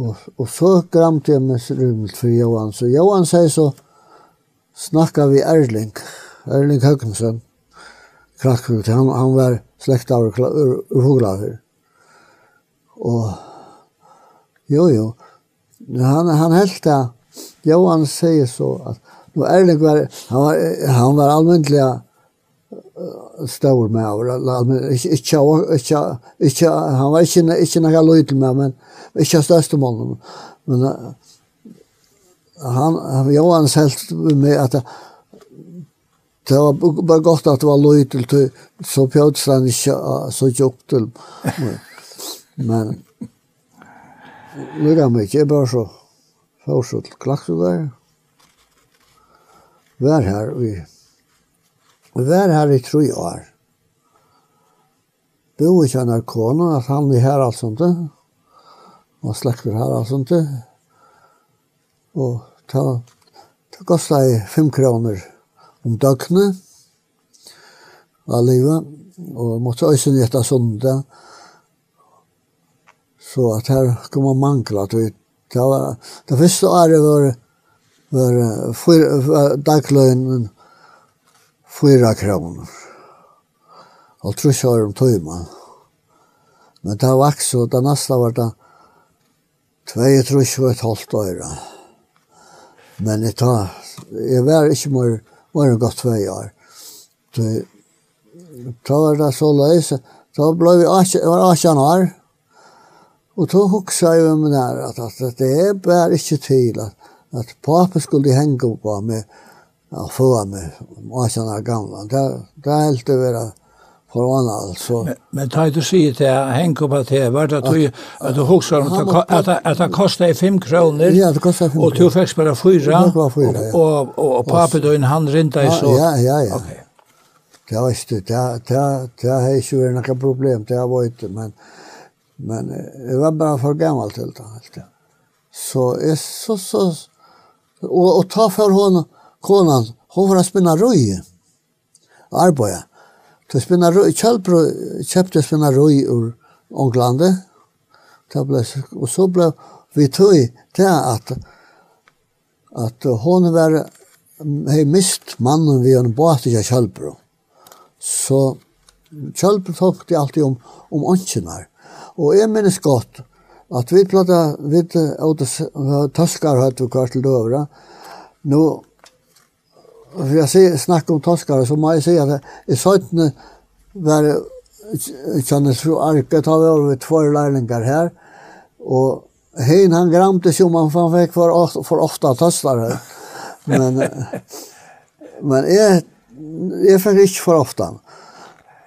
Og, og så gramte jeg med rummet for Johan, så Johan sier så, snakka vi Erling, Erling Høgnesen, krakkut, han, han var slekta av Foglaver. Og jo, jo, han, han helt det, Johan sier så at Nu Erling var han var han var allmäntliga stor med över allmän inte inte han var inte inte några lojal med men inte största mål men han Johan helt med att det var bara gott att det var lojt till så pjotsan inte så djupt till. Men lukka mig ikke, jeg bare så fortsatt til klakse der. Vær her, vi vær her i tre år. Bo ikke han er kona, at han er her alt sånt. Og slekter her alt sånt. Og ta, ta kostet fem kroner om døgnet. Av livet, og måtte også gjette sånne så at her kom man mangla, at vi, det var, det første året var, var, fyr, var dagløgnen fyra kroner, og trus år om tøyma. Men det vaks, og det neste var det, Tvei trus var et halvt øyre. Men jeg tar, jeg var ikke mer, var det gått två år. Så var det så lös. Då blev vi var 18 år. og då huxade jag mig nära at, at det er bare ikke til at, at pappa skulle henge på mig ja, få mig 18 år gamla. Det, det helt det vara corona alltså. Men, men ta du sig till hänka på det vart att du att du huxar om att att att kostar i 5 kronor. Ja, det kostar 5. Och du fick bara 4. Och och och pappa då en han rinta i så. Ja, ja, ja. Okej. Det var inte det det det är ju några problem det var varit men men det var bara för gammalt helt enkelt. Så är så så och och ta för hon konan hon får spinna röj. Arbeta. Så spinna røy, kjølbro, kjøpte spinna røy ur ble, og så ble vi tøy til at at hon var hei mist mannen vi en båt i kjølbro. Så kjølbro det alltid om, om åndkjenar. Og jeg minnes godt at vi platta, vi åtta tøskar høyt vi kvart til døvra, Nå för jag ser snack om torskare så man säger att i södne var känner så ta har varit två lärlingar här och Hein han gramte så om han fan fick för ofta, för ofta tøstare. Men men är är faktiskt för ofta.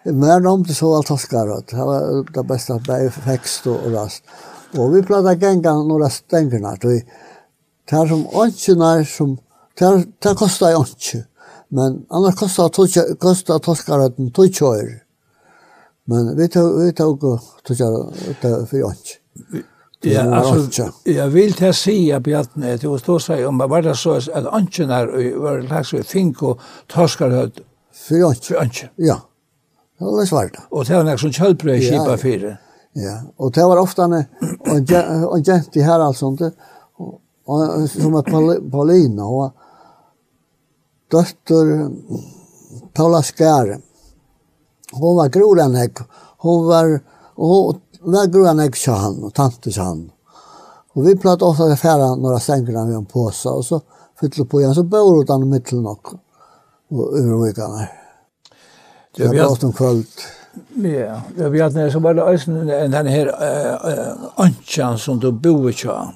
Men om det så alt taskar det var det bästa där växt och rast. Och vi pratade gänga några stängerna då er som åndsjene som Det, det kostar ju inte. Men annars kostar, tog, kostar torskaröten tog kör. Men vi tog, vi tog torskaröten för inte. Ja, alltså, jag vill ta säga Bjartne, att jag står sig om bara det så att anken här var lax vi fink och torskaröt för. För anken. Ja. Det var svart. Och det var något som kjölbröd kipa fyra. Ja, og det var ofta en, en, en, en, en, en, en, en, og, en, en, døtter Paula Skär. Hon var grodanäck. Hon var och var grodanäck sa han og tante sa han. Och vi pratade ofta med färra några sänker med en påse och så fyllde på igen så bor i mitten och och övervikarna. Det var ofta en kvöld. Ja, jag vet när så var det ösen den här anchan som du bor i Tjörn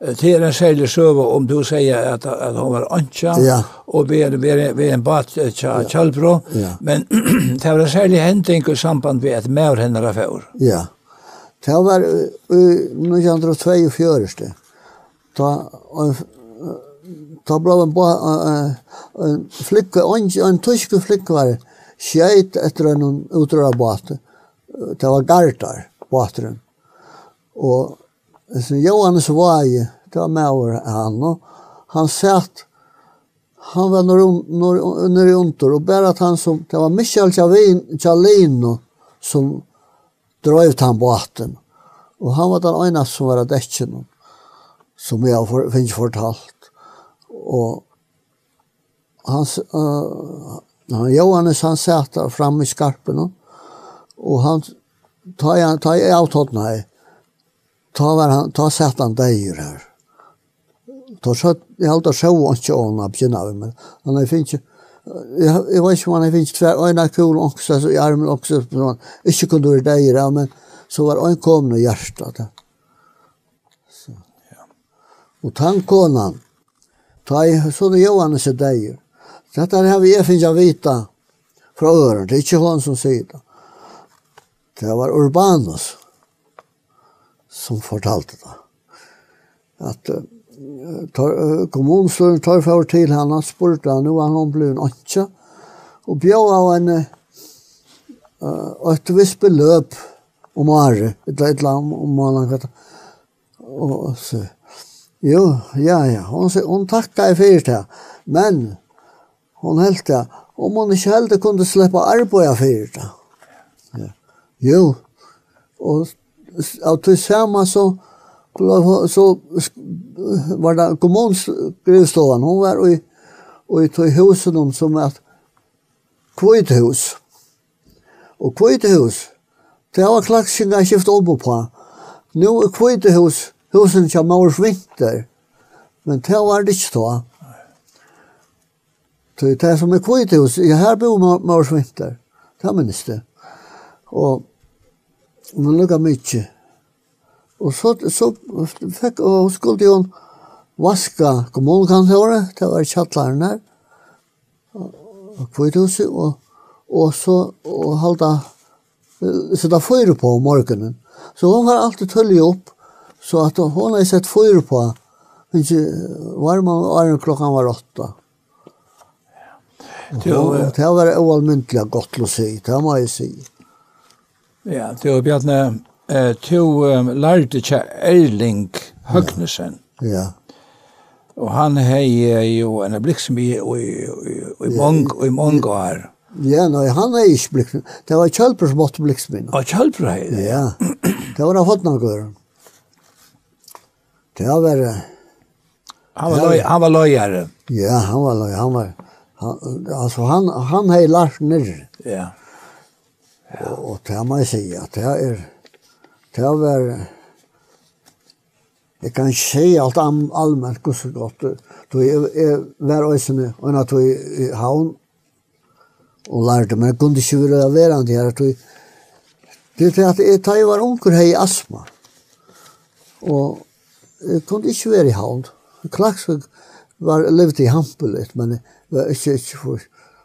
Det er en særlig søve om du sier at, at hun var ønska, ja. og vi er, vi er, vi er en bat tja, ja. Kjallbro, ja. men det var en særlig hending i samband med at mer henne var fjord. Ja, det var uh, 1942, da, da ble en, uh, en flikke, en, en tysk flikke var skjeit etter en utrøra bat, det var Gardar, bateren, og Så Johannes Vaje, det var med over han. han satt, han var nere under, og bara att han som, det var Michel Chalino som dröjt han båten. Och han var den ene som var dekken, som jag för, finns fortalt. Och han, uh, han Johannes han satt där framme i skarpen, och han tar jeg tar jag av ta var han ta satt han där här. Då så jag hållta show och så on upp ju nu men han jag finns jag jag vet ju man jag finns två ena kul också så i armen också på någon. Inte kunde det där men så var en kom nu hjärtat. Så ja. Och tankonan ta i så det Johan så där. Detta har vi finns jag vita från öron. Det är inte hon som säger det. Det var Urbanus som fortalte det. At uh, kommunstøren tar for til han, han spurte han, nå er han ble en åndsja, og bjør av en uh, et visst beløp om året, et eller annet om måneden. Og så, jo, ja, ja, hun, hun takket i fyrt her, men hun helt det, om hun ikke helt kunne slippe arbeid i fyrt her. Ja. Jo, og av tillsammans så så var det kommuns grevstovan hon var i i tog husen om som att kvithus. Og kvithus, det var klaxinga skift opp på nu är kvithus, husen som mors vinter men det var det ikke da. det är som er kvithus. hus här bor mors vinter det minnes det och men lukka mykje. Og så, så fikk, og skulle hun vaska kommunkantoret, det var kjattlaren her, og kvithuset, og, og så og halda, så da fyrer på om morgenen. Så hun har alltid tullig opp, så at hun har sett fyrer på, men ikke varma var klokkan var åtta. Og, og det var oalmyntelig godt å si, det må jeg si. Ja, det var Bjarne, eh, to um, lærte ikke Erling Høgnesen. Ja. Og han hei jo en blikksem i, i, i, i, mange, i mange år. Ja, nei, han er ikke blikk. Det var Kjølper som måtte blikk som Og Kjølper hei det? Ja, det var han fått noen gøyre. Det var... Han var, løy, han var løyere. Ja, han var løyere. Han var, han, altså, han, han hei Lars nere. Ja. Yeah. Og, og det må jeg si, at det er, det var jeg kan ikke si alt om allmänt går så er Då är var ösene och när då i havn och lärde mig kunde ju vara vara det här då det är att det tar var unger her i astma. Og jeg kunne ikke være i havn. Klaxvik var levde i Hampelet men var for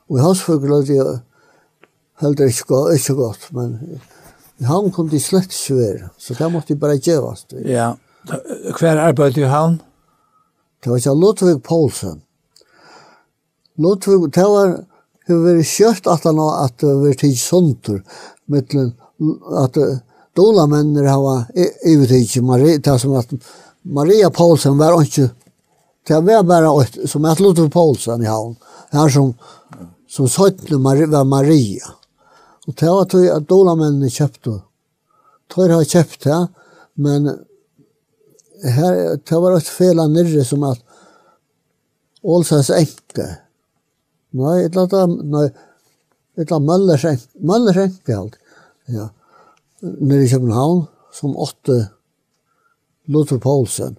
og haus hans förglöd jag heller ikke godt, ikke godt, men han kunne til slett svære, så det måtte jeg bare gjøres. Ja, hver arbeid i han? Det var ikke Ludvig Poulsen. Ludvig, det var, det var kjørt at han var at det var tid sunter, mittlen, at dola mennir hava yvirtidsi, det som at Maria Poulsen var ikke, det var bare som at Ludvig Poulsen i havn, han som, som søttene var Maria. Og det var tog at dolamennene kjøpte. Tog har kjøpt det, men her, det var et fel av nyrre som at Ålsas enke. Nei, et eller annet, nei, et eller annet Møllers enke, Møllers enke alt. Ja. Nere i København, som åtte Luther Poulsen.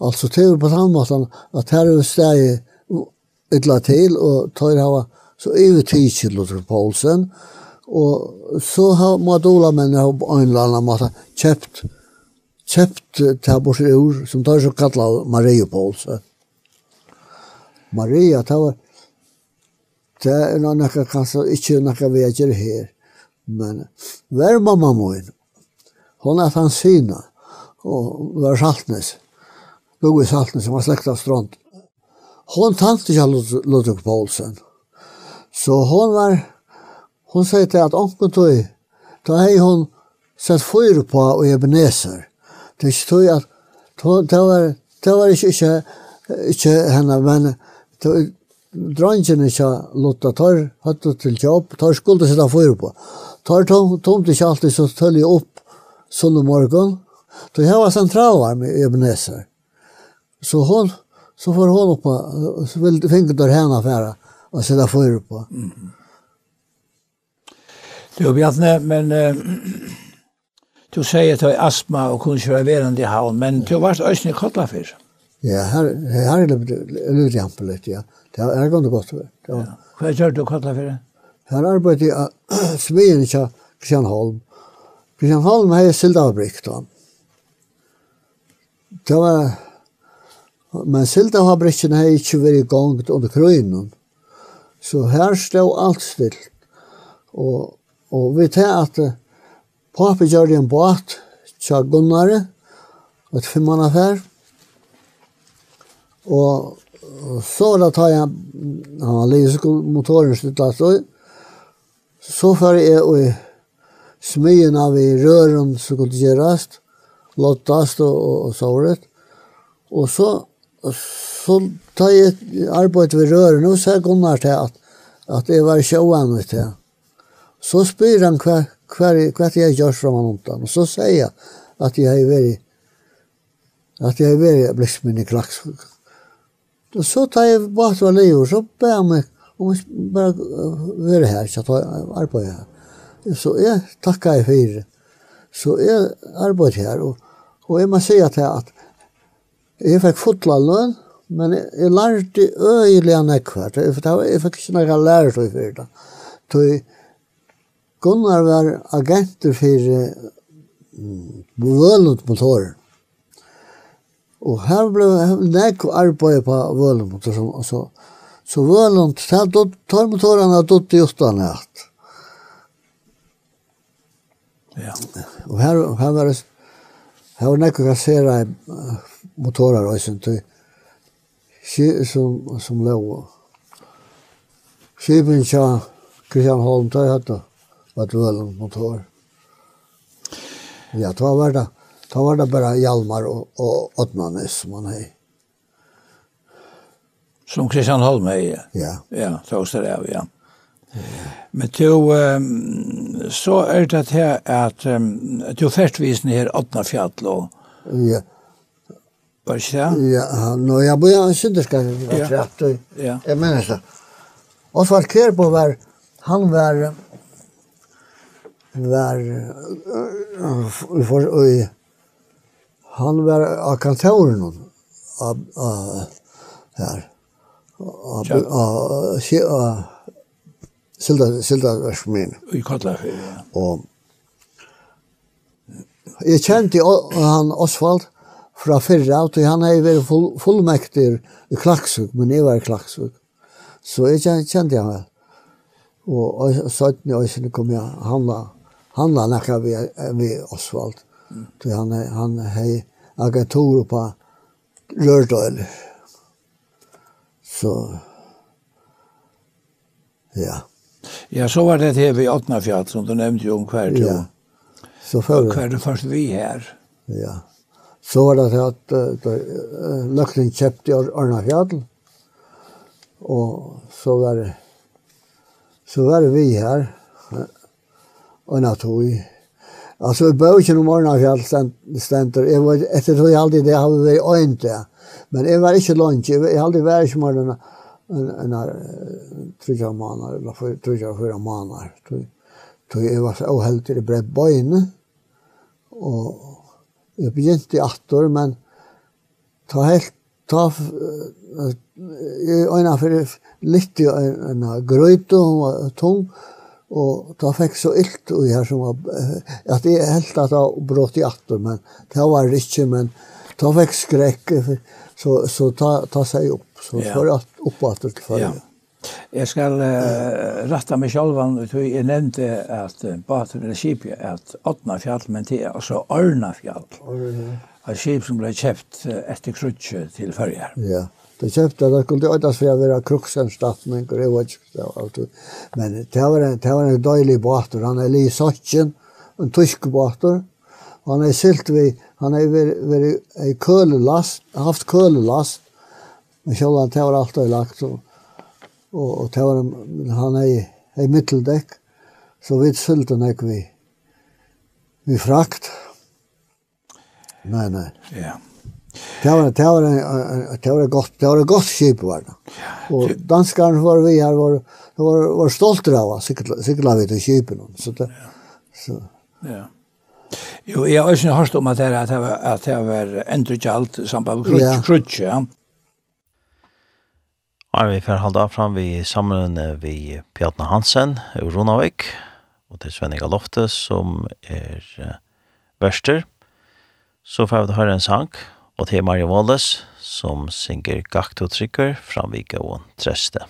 Altså, det var på samme måte at her er steg et eller annet til, og tøyre har så ivetid til Luther Poulsen, og Og så har Madola menn har på en eller annen måte kjøpt kjøpt tabors ur som tar så kallet Maria Paulse. Maria, det var det er noe nekka kanskje ikke nekka gjør her. Men hver mamma min. Hon er hans syna. Og var saltnes. Logi saltnes som var slekt av strand. Hon tante ikke Ludvig Paulsen. Så hon var Hon sier til at onkel tog, da hei hun sett fyr på og Ebenezer. Det er ikke tog at, det var, det var ikke, ikke, ikke henne, men det, drangene ikke lotta tar, hadde til jobb, tar skulde sitte fyr på. Tar tom, tomt ikke alltid så tølge opp sunne morgen. Så jeg var sentralar med Ebenezer. Så hon, så får hon opp, så vil finne der henne færa og sitte fyr på. Mm -hmm. Du Bjarne, men uh, du sier att du har astma och ikke være verande i havn, men du har varit ösnig kottla för. Ja, her, her er det lite litt, ja. Det har gått gott. Ja. Vad gör du kottla för? Här arbetar jag Sven i Kristian Holm har sildavbruk då. Det var men sildafabrikken har ikke vært i gang under krøynen. Så her stod alt stilt. Og Og vi tar at pappa gjør en båt til Gunnare, et femmanaffær. Og så da tar jeg han lyser motoren sluttet støy. Så før jeg og smyen av i røren som kunne gjøres, lottast og, og, og såret. Og så, så tar jeg arbeid ved røren og så er Gunnar til at, at jeg var sjåan til. Så spyr han hva, hva, hva jeg gjør fra man undan. Og så sier jeg at jeg har vært at jeg har vært bliksminn i klaks. Og så tar jeg bort av livet, så ber jeg meg om jeg bare være her, så tar jeg arbeid her. Så jeg takker jeg for Så jeg arbeid her, og, og jeg må si at jeg, at jeg fikk fotla lønn, men jeg jeg lærte øyelig enn jeg kvart. Jeg fikk ikke noe jeg å gjøre det. Så jeg Gunnar var agenter for vølund motorer. Og her ble nek arbeid på vølund motorer. Så, så vølund, tar motorene og dutt i utlandet hatt. Ja. Og her, her var det her var nek å kassere motorer og sånt. Som, som lå. Skipen tja Kristian Holm, tar jeg hatt da var dvölen motor. Ja, då var det, då var det bara Hjalmar och, och Ottmanes som man hej. Som Christian Holme ja. Ja. Ja, så är det, ja. Men du, um, så er det her at um, du førstvisende her Åtnafjall og... Ja. Var det ikke det? Ja, nå jag börjar i Synderska, Ja. var Ja. Jag menar så. Och så var Kerbo var, han var var for oj han var av kantoren av her av av Silda Silda Rasmin. I Kotla. Og Jeg kjente han Osvald fra fyrre av, og han er vært full, fullmektig i Klaksvik, men jeg var i Klaksvik. Så jeg kjente, kjente han vel. Og, og 17 år siden kom jeg, han var han har nekka vi vi Osvald. Mm. Så han han hej agentur på Rørdøl. Så ja. Ja, så var det här vid Åtnafjall som du nevnte jo om kvar till. Ja. Så før kvar det først vi her. Ja. Så var det at uh, nøkning kjøpte i Åtnafjall. Og så var det så var det vi her og en tog. Altså, i bøkken om Ornafjall stenter, jeg var etter tog jeg aldri det, jeg hadde vært øynt det. Men jeg var ikke lunch, jeg hadde aldri vært ikke var en, en, en, en trygge måneder, eller trygge fyra måneder. Tog jeg var så heldig i bredt bøyne. og jeg begynte i attor, men ta helt, ta, jeg øyna for litt i øyna grøyte, hun var tung, Og da fikk så illt og her som var, at jeg helt at jeg brått i atter, men det var det ikke, men da fikk skrekk, så, så ta, ta seg opp, så ja. får jeg opp atter til før. Ja. Jeg skal uh, rette meg selv, og jeg nevnte at uh, Bater eller er at Åtnafjall, men det er altså Ørnafjall. Ørnafjall. Et skip som ble kjøpt etter krutje til førjer Ja. Det kjøpte, det kunde inte för jag vara kruxen stadsmen och det var inte men det var en det var en døylig båter, han er li i Sachsen en tysk båter, og han er silt vi han er är varit i kølelast, haft kølelast, men själva det var alt och lagt og, og, og det var en, han er i i middeldekk, så vi silt han ikke vi vi frakt. Men, nej ja. Det var det var en det var gott det var gott skip var det. Och danskarna var vi här var var var stolta av cykla cykla vi till skipen så det så ja. Jo, jeg har ikke hørt om at det, at det var, at det var endre ikke samband med krutsk, ja. Ja, vi får halda fram vi sammen vi Bjarne Hansen og Ronavik, og til Svenninga Lofte som er verster. Så får vi høre en sang, Og til Maria Wallace, som synger Gakt og Trykker, framvika og Treste.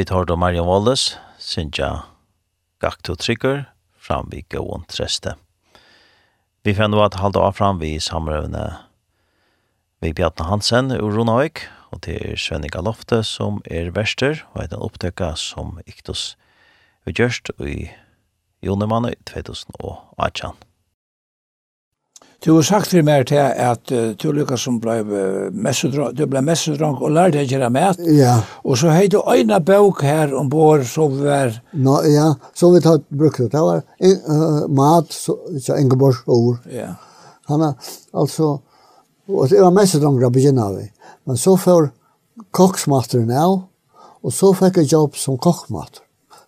Vi tar då Marion Wallace, Sinja Gakto Trigger, fram vid gåon treste. Vi fann då att halda av fram vid samrövne vi Bjartne Hansen ur Ronavik, og det er Svenninga Lofte som er verster, og er den opptøkka som Iktus vi gjørst i Jonemann i 2018. Du har sagt for meg til at uh, du lykkes som ble messedrong, du ble messedrong og lærte deg gjøre mat. Ja. Og så hei du øyne bøk her ombord som vi var... Nå, ja, så vi tar brukte. Det Det var uh, mat, så, så Ingeborgs ord. Ja. Han er altså... Og det var messedrong da begynner vi. Men så får koksmateren av, og så fikk jeg jobb som kokkmater.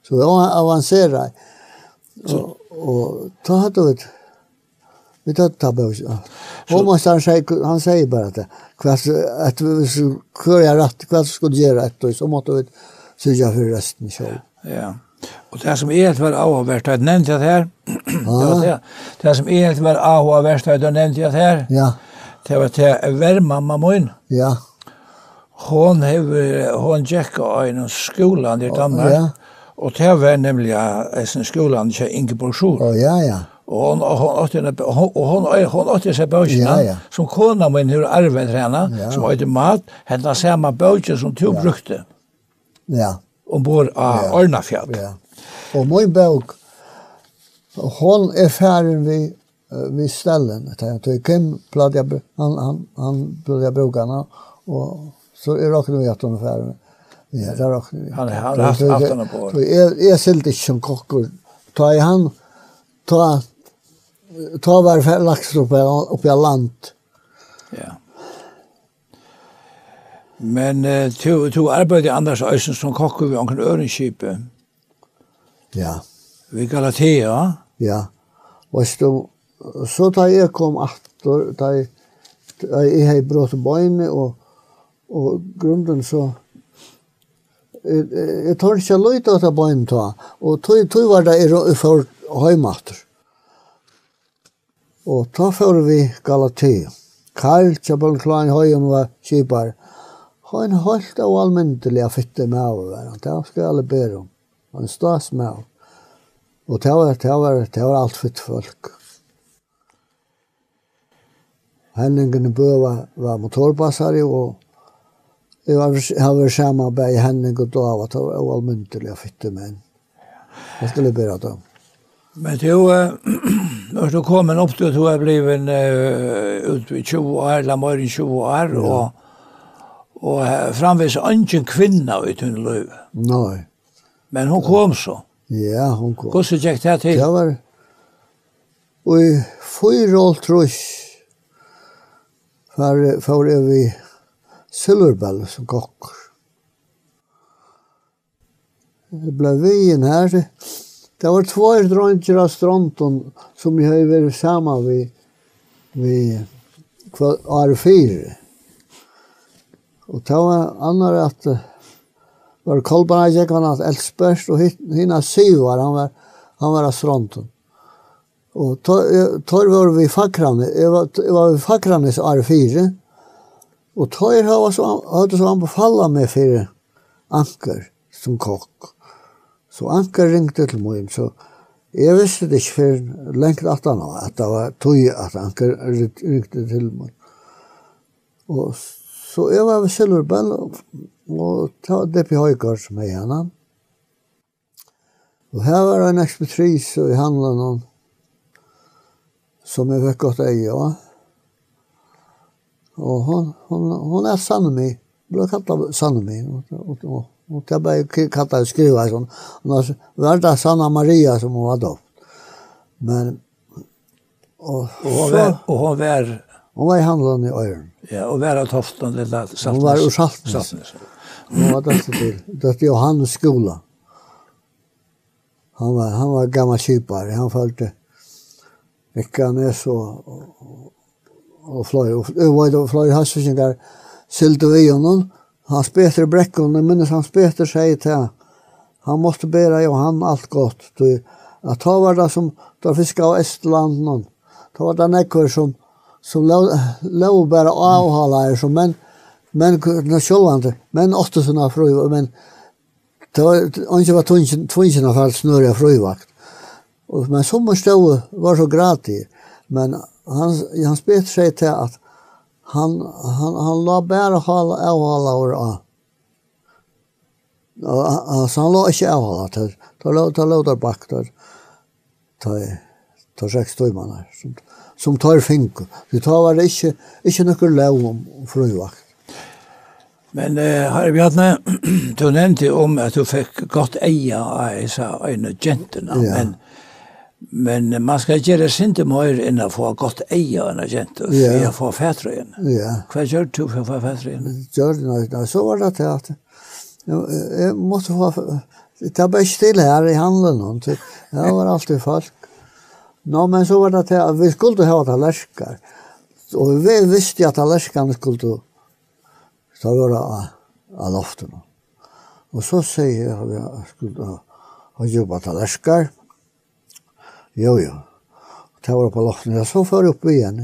Så det var avanseret. Og, og, og ta hadde vi... Vi tar ta bort. Och man han sier han säger bara att kvart att kör jag rätt kvart skulle göra ett och så måtte vi sörja för resten selv. Ja. Och det som är var avvärt att nämnde jag här. Ja. Det som är var avvärt att nämnde jag här. Ja. Det var till värma mamma min. Ja. Hon hever, hon tjekka en skolan i Danmark. Ja. Och det var nämligen en skolan i Ingeborg Sjur. Ja, ja. Og hon hon åtte en og hon hon åtte seg bøkene ja, som kona min hur arvet träna ja. som åt mat henne samma bøkene som du ja. brukte. Ja. Och bor a ja. Ornafjall. Ja. Och min bög hon är färdig vi vi ställen att jag tog hem platta han han han platta brokarna och så är rakt vi att hon är färdig. Ja, där rakt vi. Han har haft haft på. Så är är silt inte som kockor. Ta i han ta ta var lax upp upp i land. Ja. Men eh, to, to arbeidde Anders Øysen som kokker ved onken Ørenskipet. Ja. Vi Galatea. Ja. Og du, så da jeg kom aftur, da jeg, da jeg hei brått bøyne, og, og grunden så, jeg, jeg tar ikke løyta av bøyne ta, og tog, tog var det jeg for høymater. Ja. Og ta fyrir vi Galatea. Karl Tjabal Klein Høyen var kjipar. Han holdt av allmyndelig av fytte med av hverandre. Det skal alle ber om. Han stas med av. Og det var, det var, det var alt fytt folk. Henningen i bø var, var motorbassare og jeg var jeg var sammen med Henning og Dava. Det var allmyntliga fytte män. Jag skulle bedre om. Men du Når du kom en opp til at hun er blevet uh, ut i 20 år, eller mer enn 20 år, og, og uh, framvis ingen kvinna ut hun løy. Nei. Men hun kom så. Ja, hun kom. Hvordan gikk det til? Det var, og i fyra år trus, for, for er vi Silverbell som kokker. Det ble vi inn her, Det var två dronjer av stronten som jag har varit samman vid, vid år fyra. Och det var annar att var Kolbana gick han att Elsbergs och hinna Sivar, han var han var av stronten. Och tar var vi fackran, jag var, jag var vi fackran i år fyra. Och tar har så hade så han befalla mig för anker som kock. Så Anker ringte til mig, så jeg visste det ikke før lengt at han var, at det var tog at Anker ringte til mig. Og så jeg var ved Silverbell, og, og ta Depi Høygaard som er henne. Og her var en ekspetris i handelen om, som jeg fikk godt eie ja. Og hon, hon, hon er Sannemi, ble kallet Sannemi, og, og, og Hon kan bara kalla skruva sån. Annars var det Sanna Maria som hon var döpt. Men och, och hon så, var och hon var hon var i handlaren i Ören. Ja, och var av toften lilla Saltnes. Hon var ur Saltnes. Saltnes. Hon var döpt till döpt Johannes skola. Han var han var gammal kypare. Han följde Veckanes och och, och, och flöj och, och, och, och, och, och, och, och, och, och, och, och, och, han speter Brekkon, jeg minnes han speter seg til han, han måtte bæra jo han alt godt. Du, at ta var det som, da fiska av Estlanden, ta var det nekker som, som lov bare avhaler, som menn, men nå sjølvande, men åtte sånne frøyva, men det var ikke var tvungen av alt snurre frøyvakt. Men sommer stod var så gratis, men han, han spet seg til at han, han, han la bare hala av hala over av. Altså han la ikke av hala til, ta la ta la der bak der, ta ta seks timer som, som tar fink. Du tar var ikke, ikke noe lov om frøyvakt. Men eh, Harry Bjarne, du nevnte om at du fikk godt eia av disse øyne jentene, ja. men Men man skal gjøre sinte mer enn å få godt eie enn å kjente, for yeah. å få fætrøyen. Ja. Hva gjør du for å få fætrøyen? Gjør det så var det til at jeg måtte få, det var bare stille her i handelen, det var alltid folk. Nå, men så var det til at vi skulle ha tallersker, og vi visste at tallerskene skulle ta våre av av loftene. Og så sier jeg at vi skulle ha jobbet tallersker, og Jo, jo. Det var på loften, og så får jeg opp igjen.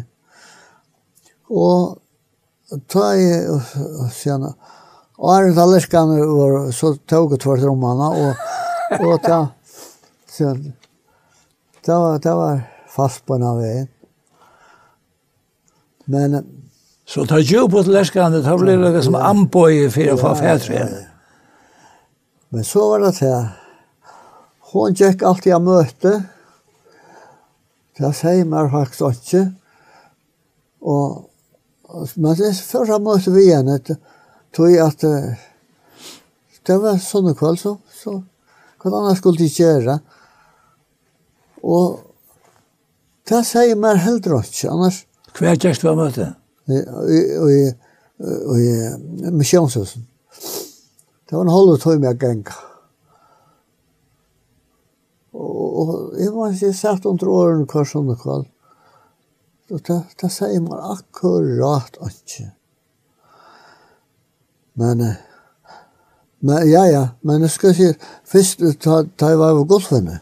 Og ta jeg, sen, og er det alle skane, og så tog jeg tvert rommene, og, og ta, sen, det var, det var fast på den veien. Men, Så ta jo på til leskande, ta blir det som anbøye for å få fætre. Men så var det til. Hon gikk alltid av møte, Det sier man faktisk ikke. Og, men det er først måtte vi igjen etter, tog at det var sånne kveld, så, så hva annet skulle de gjøre? Og det sier man heller ikke, annars... Hva er det du har møtt det? I, i misjonshusen. Det var en halv tøyme jeg genka. Og jeg var ikke satt under årene hver sånne kvall. Og da, da sier man akkurat ikke. Men, men, ja, ja, men jeg skal si, først ta, ta jeg var på golfene,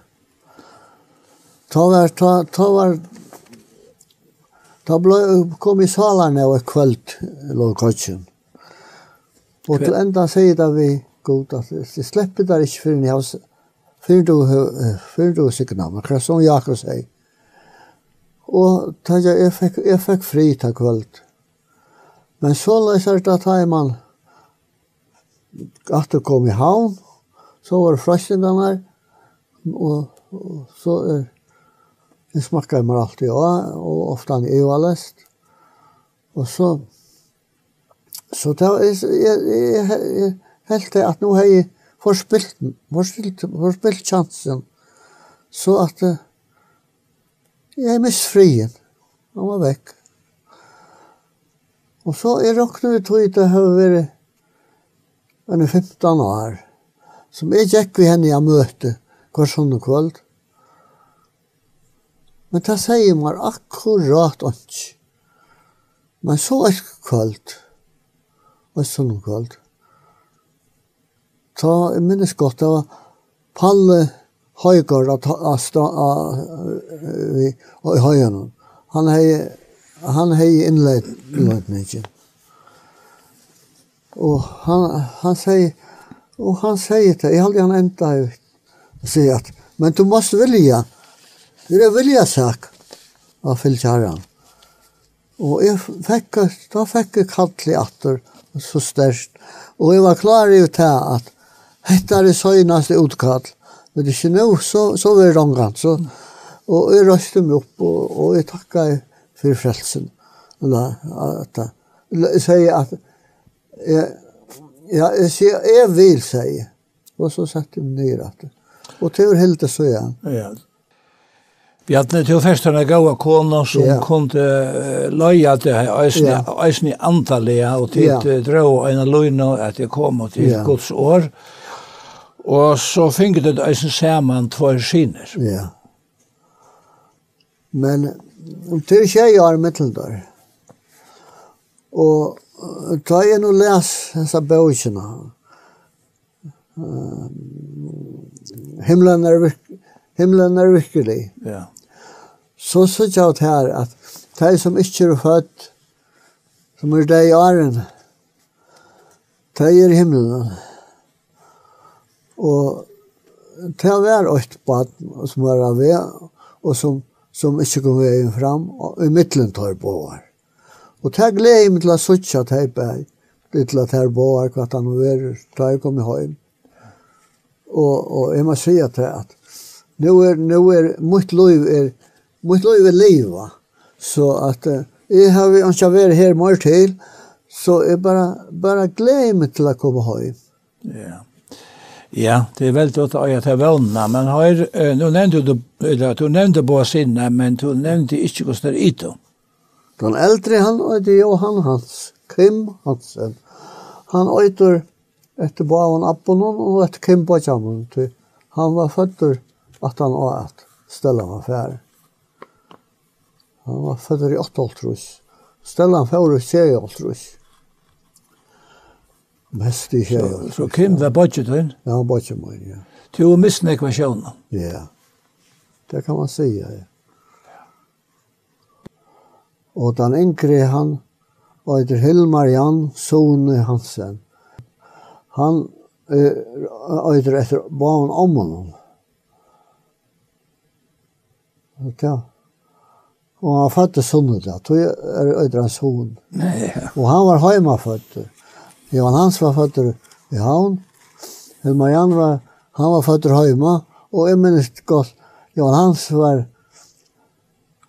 ta var, ta, ta var, ta ble, kom i salene og kveld, lå kvartjen. Og til enda sier det vi, god, at jeg slipper der ikke før jeg har før du, før du sikna, men hva som Jakob sier. Og ta jeg, jeg, fikk, jeg fikk fri til kvöld. Men så leser det at jeg man at det kom i havn, så var det frøstingene her, og, og så er det smakker meg alltid også, og ofte han er jo allest. Og så, så da, jeg, jeg, jeg, jeg, jeg helt til at nå har jeg, forspilt, forspilt, forspilt chansen, så at uh, jeg mist frien. Han var vekk. Og så er råkne vi tog til å ha vært henne 15 år, som jeg gikk vi henne jeg møte hver sånne kvöld. Men det sier man akkurat ikke. Men så et kvöld, og et sånne kvöld, ta minnes godt av Palle Høygaard av Høygaard. Han hei han hei innleit innleitning. Og han han sier og han sier det, jeg halde han enda i sier at, men du måst vilja, det er vilja sak av fylkjæren. Og jeg fikk, da fikk jeg kallt i atter så størst, og jeg var klar i det at Hetta er søgnast utkall. Men det er ikke noe, så, så var det omgang. Så, og jeg røste meg opp, og, og jeg takket for frelsen. Eller, at, Jeg sier at, jeg, ja, jeg sier, jeg vil si. Og så satt jeg meg ned at Og til å det så igjen. Ja. Vi hadde til festerne gaua kona som ja. kunne løya det eisne, ja. eisne antallet, og til ja. drå en løgn at jeg kom til ja. Guds år. Ja Og så finner det eisen saman tvær skiner. Ja. Men det er ikke år har mitteldør. Og ta jeg nå les disse bøkene. Uh, himlen, er virke, himlen er virkelig. Ja. Så sier jeg her at de som ikke er født, som er de i åren, de er i himmelen. Ja Og det var et bad som var av ved, og som, som ikke kom veien fram, og i midtelen tar båer. Og det gleder jeg meg til å sitte at jeg bare, til at jeg båer hva han var, da jeg kom hjem. Og, og jeg må si at det at, nu er, nu er, mitt liv er, mitt liv er livet. Så at uh, jeg har ikke vært her mer til, så jeg bare, bare gleder meg til å komme hjem. Ja. Yeah. Ja, det är väldigt åt att jag vånna, men har nu nevnte du eller du nevnte på sinne, men du nevnte inte hvordan det är då. Den äldre han øyde Johan Hans Kim Hansen. Han åter efter barn appen och etter Kim på. Han var født at han åt ställa var färd. Han var født i 88. Stellan får och tjej 88. Mest i kjær. Så, så Kim var budgeten? Ja, han budgeten min, ja. Du å misten ekvasjonen? Ja, det kan man säga, ja. Og den yngre han, og etter Hilmar Jan, Sone Hansen. Han øyder etter barn om honom. Ja. Og han fattet sunnet da, tog er øyder han son. Og han var heimafødt. Johan Hans var fötter i havn. Hilmar Jan var, han var fötter hemma. Og jeg minnes godt, Johan Hans var,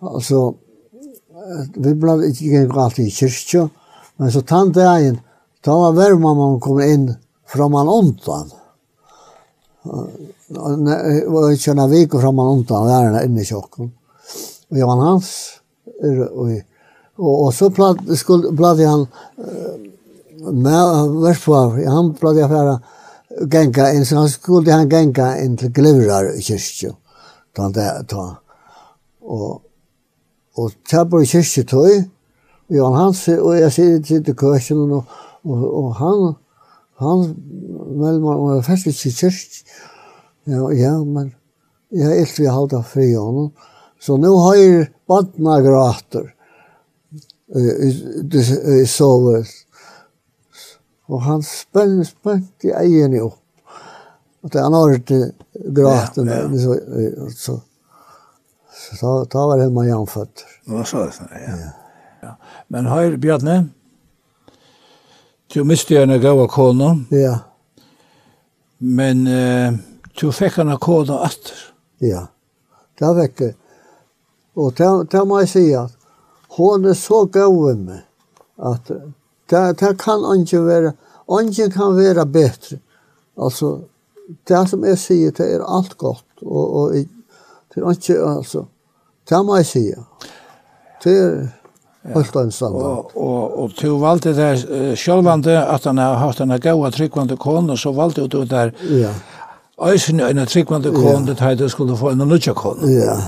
alltså, vi ble ikke gikk alltid i kyrkja. Men så tant dagen, da var värmamman kom inn fra man ontan. Och inte en vecka fra man ontan, där är inne i tjocken. Og Johan Hans, og, og, og så platt, skulle, platt han, uh, med versfar, han prøvde jeg færa genka inn, så han skulle han genka inn til Glivrar kyrkju, ta han det, ta. Og, og på kyrkju tøy, og Hans, og jeg sier til til kyrkjen, og, og, og han, han, vel, man, og jeg fæst ikke kyrk, ja, ja, men, jeg er ikke vi halda fri honom, så nu har jeg badna grater, i, i, i, i, i, i, i, i, i, i, i, i, i Og han spenn, spønt i egen opp. Og det er han til gråten. Ja, ja. Så, så, så, så da var det man gjenfødt. så er det sånn, ja. ja. ja. Men her, Bjarne, du miste gjerne gav av kona. Ja. Men uh, du fikk henne kona atter. Ja, det var ikke. Og det må jeg si at hun er så gav med at Det, det kan ikke være, ikke kan være bedre. Altså, det som jeg sier, det er alt godt. Og, og det er ikke, altså, det må jeg si. Det er helt en standard. Og, og, og du valgte det sjølvande, at han har hatt en gode tryggvande kone, så valgte du der, ja. Øysen en tryggvande kone, det tar du skulle få en nødja kone. Ja,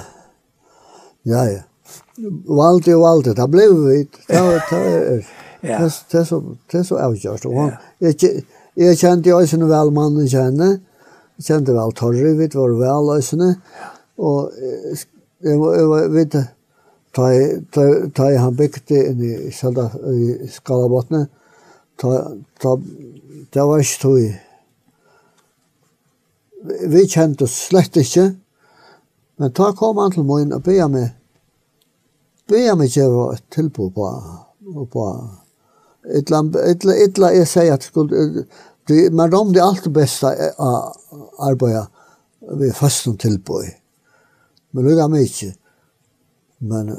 ja, ja. Valde og valgte, det ble vi, det var det. Ja. Det, det, så, det er så avgjørt. Og han, jeg, jeg kjente jo også vel mannen kjenne. Jeg kjente vel Torri, vi var vel også. Og jeg, jeg, jeg vet ta ta ta han bygde inn i selda i Skalabotne ta ta det var ikke tog vi kjente oss slett ikke men ta kom han til morgen og be meg be meg gjøre et tilbud på på Illa, illa, illa jeg sier at skulle, de, man ramde alt det beste av arbeidet ved fasten tilbøy. Men det gav meg ikke. Men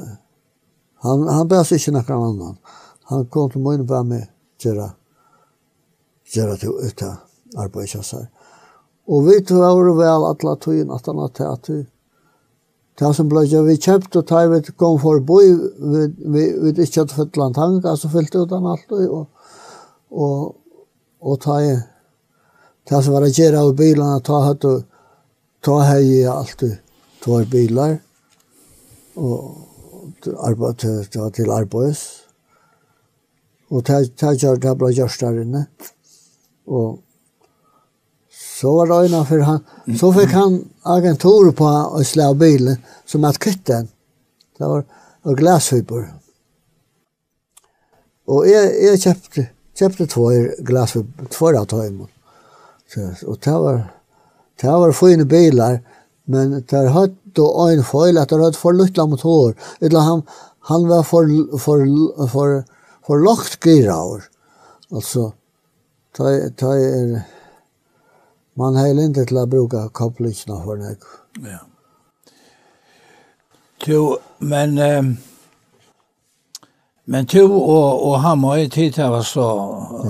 han, han bæs ikke noen annan. Han kom til min og bæs meg gjøre, gjøre til ute arbeidet seg. Og vi tror vel alle tøyen at han har tatt Det som ble vi kjøpt og tar vi kom for forbi, vi, vi, vi ikke hadde fyllt land hanga, så fylte ut den alt og, og, og ta i, det som var å gjøre av bilarna, ta hatt og ta hei alt to bilar og arbeid til, til til arbeids og ta, ta, ta, ta, ta, ta, ta, ta, ta, Så var det øyne för han. Så fikk han agentur på å slå bilen som att kvitta. Det var och glasfibor. Och jeg, jag köpte, köpte två glasfibor, två av så Och det var, det var fine bilar. Men det hadde då en feil, att det hadde for luttla motor. Eller han, han var för, för, för, för lågt gyrar. Alltså, ta, ta er man har inte till att bruka kopplingen för det. Ja. Jo, men eh, men to och och han har ju tid til å så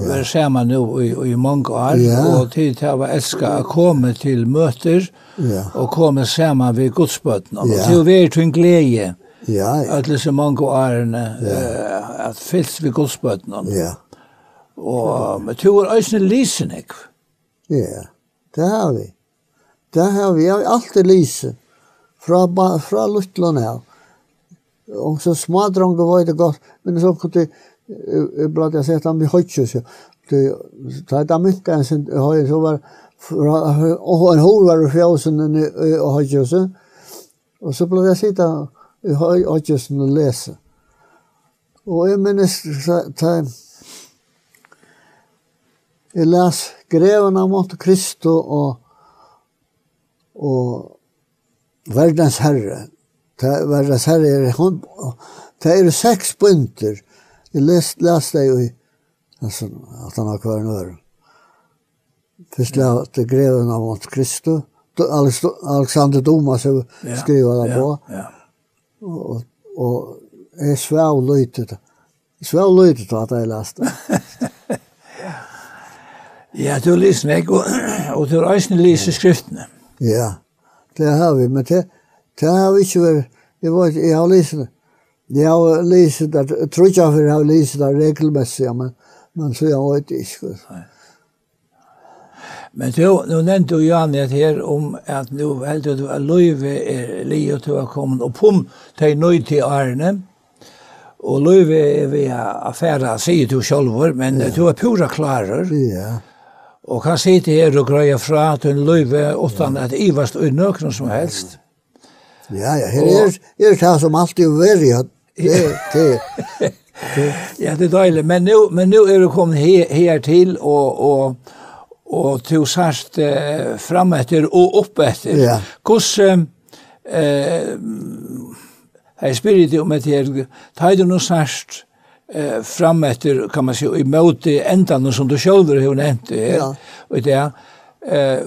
ja. ser man nu i i många år ja. och tid til å elske å komma till möter ja. och komma samman vid godsbøtten og ja. till vi til en glädje. Ja. ja. at disse mange många år eh att fylls vid gudsbötten. Ja. Och men to är ösnen lysenek. Ja. Det har vi. Det har vi. Jeg har alltid lyse. Fra, fra Lutlån her. Og så små dronger var det godt. Men så kunne jeg blant jeg sett ham i høytjus. Så er da mynte en sin høy, så var og en hår var i fjøsen i høytjus. Og så blant jeg sitte i høytjusen og lese. Og jeg minnes, så Jeg les greven av Monte Cristo og, og verdens herre. Det, verdens herre er, hon, det er seks bunter. Jeg les, les det jo i altså, at han har kvar en øre. Først la til greven av Monte Cristo. Alexander Dumas har ja, skrivet det på. Ja, ja. Og, og jeg svev løytet. Jeg svev løytet at jeg leste. Ja, du lyser meg, og, og du røysene lyser skriftene. Ja, det har vi, men det, det har vi ikke vært, jeg, var, jeg har lyset, jeg har lyset, jeg tror ikke jeg har lyset det regelmessig, men, men så jeg vet ikke. Nei. Men du, nu nevnte du Jan et her om at nu heldur du at Løyve er li og du er kommet opp om til nøy til Arne. Og Løyve er vi affæra, sier du sjolvor, men ja. du er pura klarer. Ja. Og han sitter her og grøyer fra til en løyve utan at ivast og nøkron som helst. Ja, ja, her er, er det som alltid veri, ja. Det, det, ja, det er deilig, men nu, men nu er du kommet her, her til, og, og, og til sørst eh, fram etter og opp etter. Ja. Hvordan, eh, jeg spyrir deg om etter, tar du noe sørst, eh fram efter kan man säga i mot ändan som du själv hur nämnt det ja. och det eh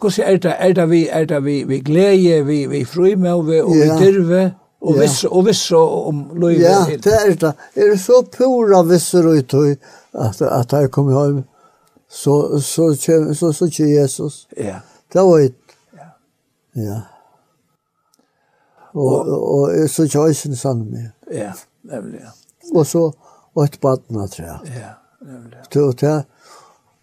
hur ser det är det vi är det vi vi glädje vi vi frömme och vi och Og ja. och viss och viss om løyve. Ja, det er det. Er det så pura visser och ut at att jag kommer hjem, så så så så så så Jesus. Ja. Det var et. Ja. Ja. og, og så kjøysen sann med. Ja. Nemlig, ja. Og så og et badna tre. Ja, nemlig. Så det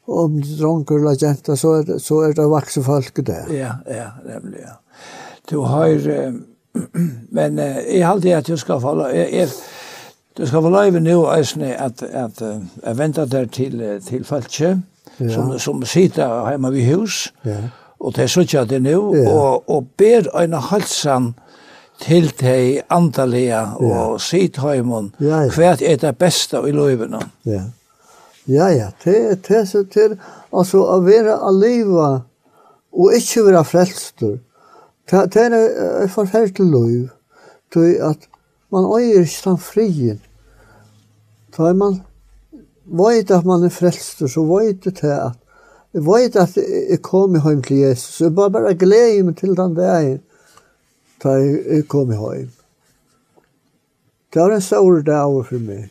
om dronker eller jenta, så er det, så er det vakse folk der. Ja, ja, nemlig, ja. Du har, eh, men eh, jeg halte at du skal falla, jeg, jeg, du skal få over nå, Øysene, at, at jeg venter der til, til Falkje, ja. som, som sitter hjemme ved hus, ja. og det er sånn at det nå, ja. og, og ber en halsan, til de andalige og sitt høymon. Ja, ja. Hva er det beste i løyvene. Ja, ja, ja. det er det som til, altså å være alliva og ikke være frelstur, det det er et forferdelig løyv, til at man øyer ikke den frien. Da er man vet at man er frelstur, så vet det til at Jeg vet at jeg kom hjem til Jesus. Jeg bare bare gleder meg til den dagen da jeg kom hjem. Det var en stor dag for meg.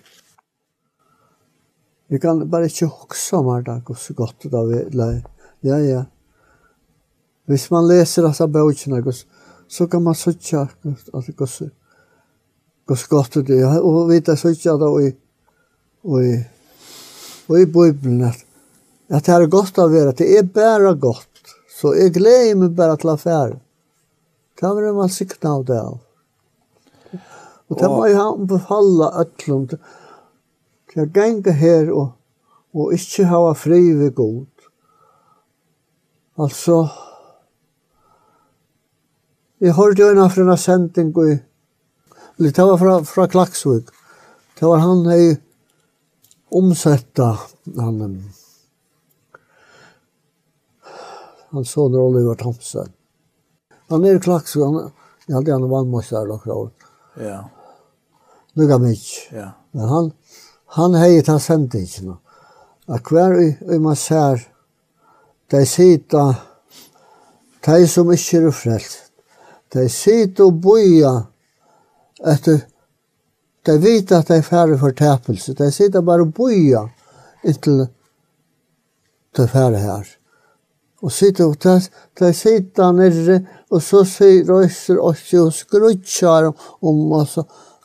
Jeg kan bare ikke huske om det dag så godt det var. Ja, ja. Hvis man leser disse bøkene, så kan man sitte at det går så godt det er. Og vite sitte at det i, og i Bibelen at, at det er godt å være, at det er bare godt. Så jeg gleder meg bare til affæren. Det var en velsikna av det av. Og det var jeg han befalla ötlund til å genge her og, og ikke hava fri ved god. Altså, jeg hørte jo en av en sending i, eller det var fra, fra Klaksvik, det var han hei omsetta han, han sånne Oliver Thompson. Han er klaks, han, jeg hadde gjerne vannmøster og krav. Ja. Lugga mykje. Ja. Men han, han hei ta semt ikke no. At hver i, i man ser, de sita, de som ikke er frelst, de sita og boia, etter, de vet at de er ferdig for tepelse, de sita bare boia, inntil de ferdig her og sitter og tas, tar sitta nere, og så sier røyser oss og skrutsjar om oss,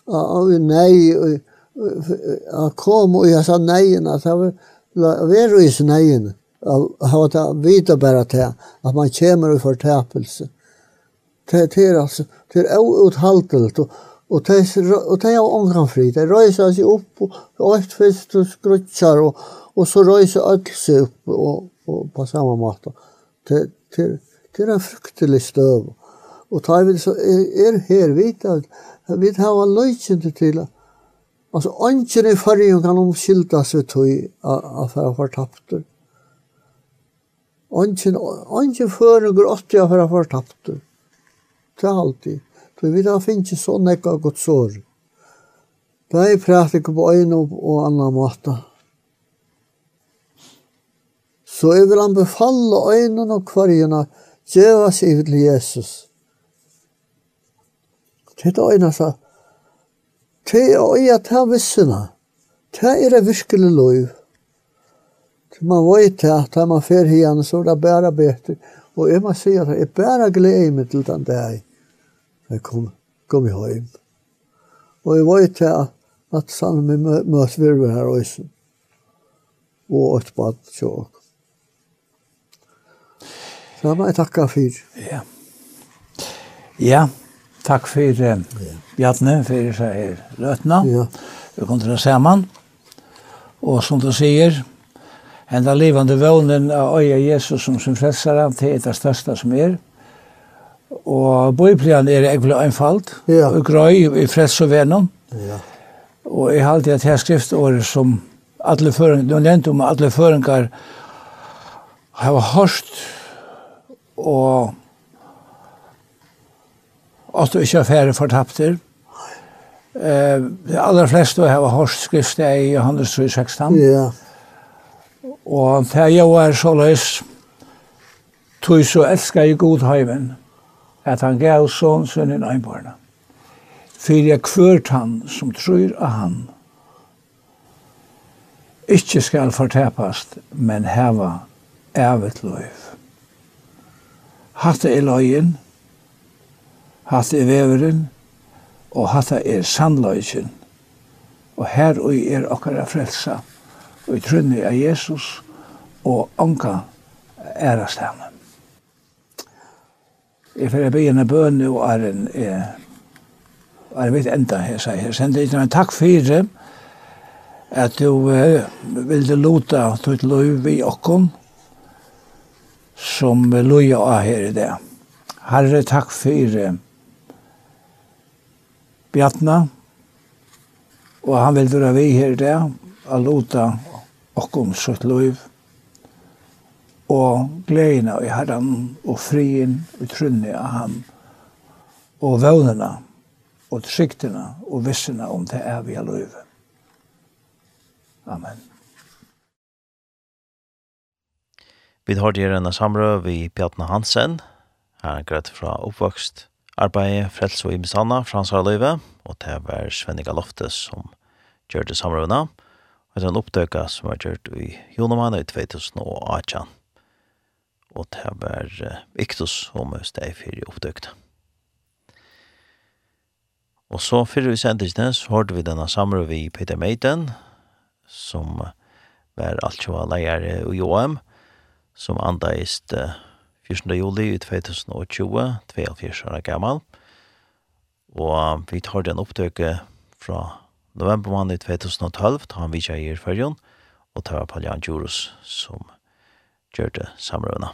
og nei, og kom, og jeg sa neien, at jeg var verøys neien, av at jeg vita bare til, at man kommer i fortapelse. Det er altså, det er outhaltelt, og Og det er ångan fri. Det røyser seg opp, og alt fyrst og skrutsjar, og, og så røyser alt seg opp og, og på samme måte til, til, til en fruktelig støv. Og tar vi så er, er her vita at vi har løysende til at Altså, ønsken i fargen kan omskyldas seg til å være å fortapte. Ønsken, ønsken fører grått av å være fortapte. Det er alltid. Så vi da finnes ikke sånn ekka godt sår. Det er praktikk på øynene og annan måte. Så jeg vil han befalle øynene og kvarjene djeva seg til Jesus. Det er øynene sa, det er øya til vissene. Det er det virkelig lov. Så Man vet at da man fer igjen, så er det bare bedre. Og jeg må si at jeg bare gleder meg til den dag jeg kom, kom i høy. Og jeg vet at, at sammen med møtes vi her også. Og et bad til Så det var jeg takke for. Ja. Ja, takk for eh, Bjarne, for seg her løtene. Ja. Vi kommer til å se sammen. Og som du sier, enda livande vånen av øya Jesus som sin frelsere det er det største som er. Og bøyplian er egentlig einfalt, ja. og grøy i frels og venom. Ja. Og jeg har alltid et her skriftåret som alle føringar, du nevnte om alle føringar, har hørt og at du ikke er færre fortapter. Eh, de aller fleste har hørt skriftet i Johannes 3, 16. Ja. Og det er jo er så løs, tog så elsker jeg god høyven, at han gav sånn sin en øynbarna. For jeg kvørt han som tror av han, ikke skal fortepast, men heva evet løyv. Hatta er løyen, hatta er veveren, og hatta er sannløyen. Og her og er okkara frelsa, og i trunni av Jesus, og anka ærast henne. Jeg fyrir byggen av bøn og er en er vet enda, jeg sier. Jeg sender ikke en takk fyrir at du uh, ville lota til løy vi okkom, som loja av her i det. Herre, takk for Bjartna, og han vil dra vi her i det, all lota okkom sutt loiv, og gleina i herran, og frien, og trunni av han, og vøvnena, og trygtina, og vissina om det evige loivet. Amen. Vi har det en samrø vi Bjartne Hansen, her er grøtt fra oppvokst, arbeidet Frels og Ibisana, Frans Harløyve, og det var Svenniga Loftes som gjør det samrøvene, og det er en opptøkka som var gjørt i Jonemann i 2018. Og det var Iktus som steg for opptøkta. Og så fyrir vi sendisene så hørte vi denne samrøy vi Peter Meiten, som var alt jo leier i OM, som andeist uh, 14. juli i 2020, 42 år gammal. Og vi tar den opptøke fra november måned i 2012, da han vidtja i Fyrjun, og tar på Jan Djurus som gjør det samrøvna.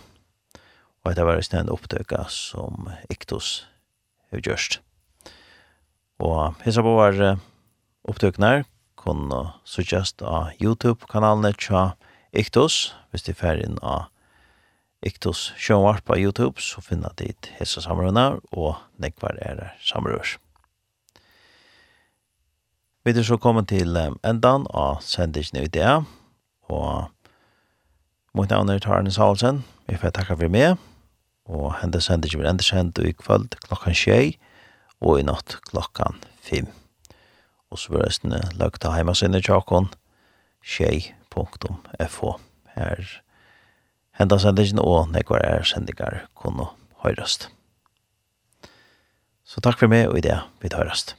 Og etter hver sted en opptøke som Iktus har gjørst. Og hessa på var opptøkene her, kunne suggest av YouTube-kanalene tja Iktus, hvis de fer inn av Iktus Sjønvart på YouTube, så finner dit hessa samrøvna og nekvar er samrørs. Vi er så kommet til endan av sendingen i det, og mot navn er Tarne Salsen. Vi får takka for meg, og hende sendingen blir enda sendt i kveld klokkan tjei, og i natt klokkan fem. Og så blir resten lagt av heimasinne tjakon, tjei.fo. Her Henta sendingen og nekvar er sendingar kunne høyrast. Så takk for meg og i det vi høyrast.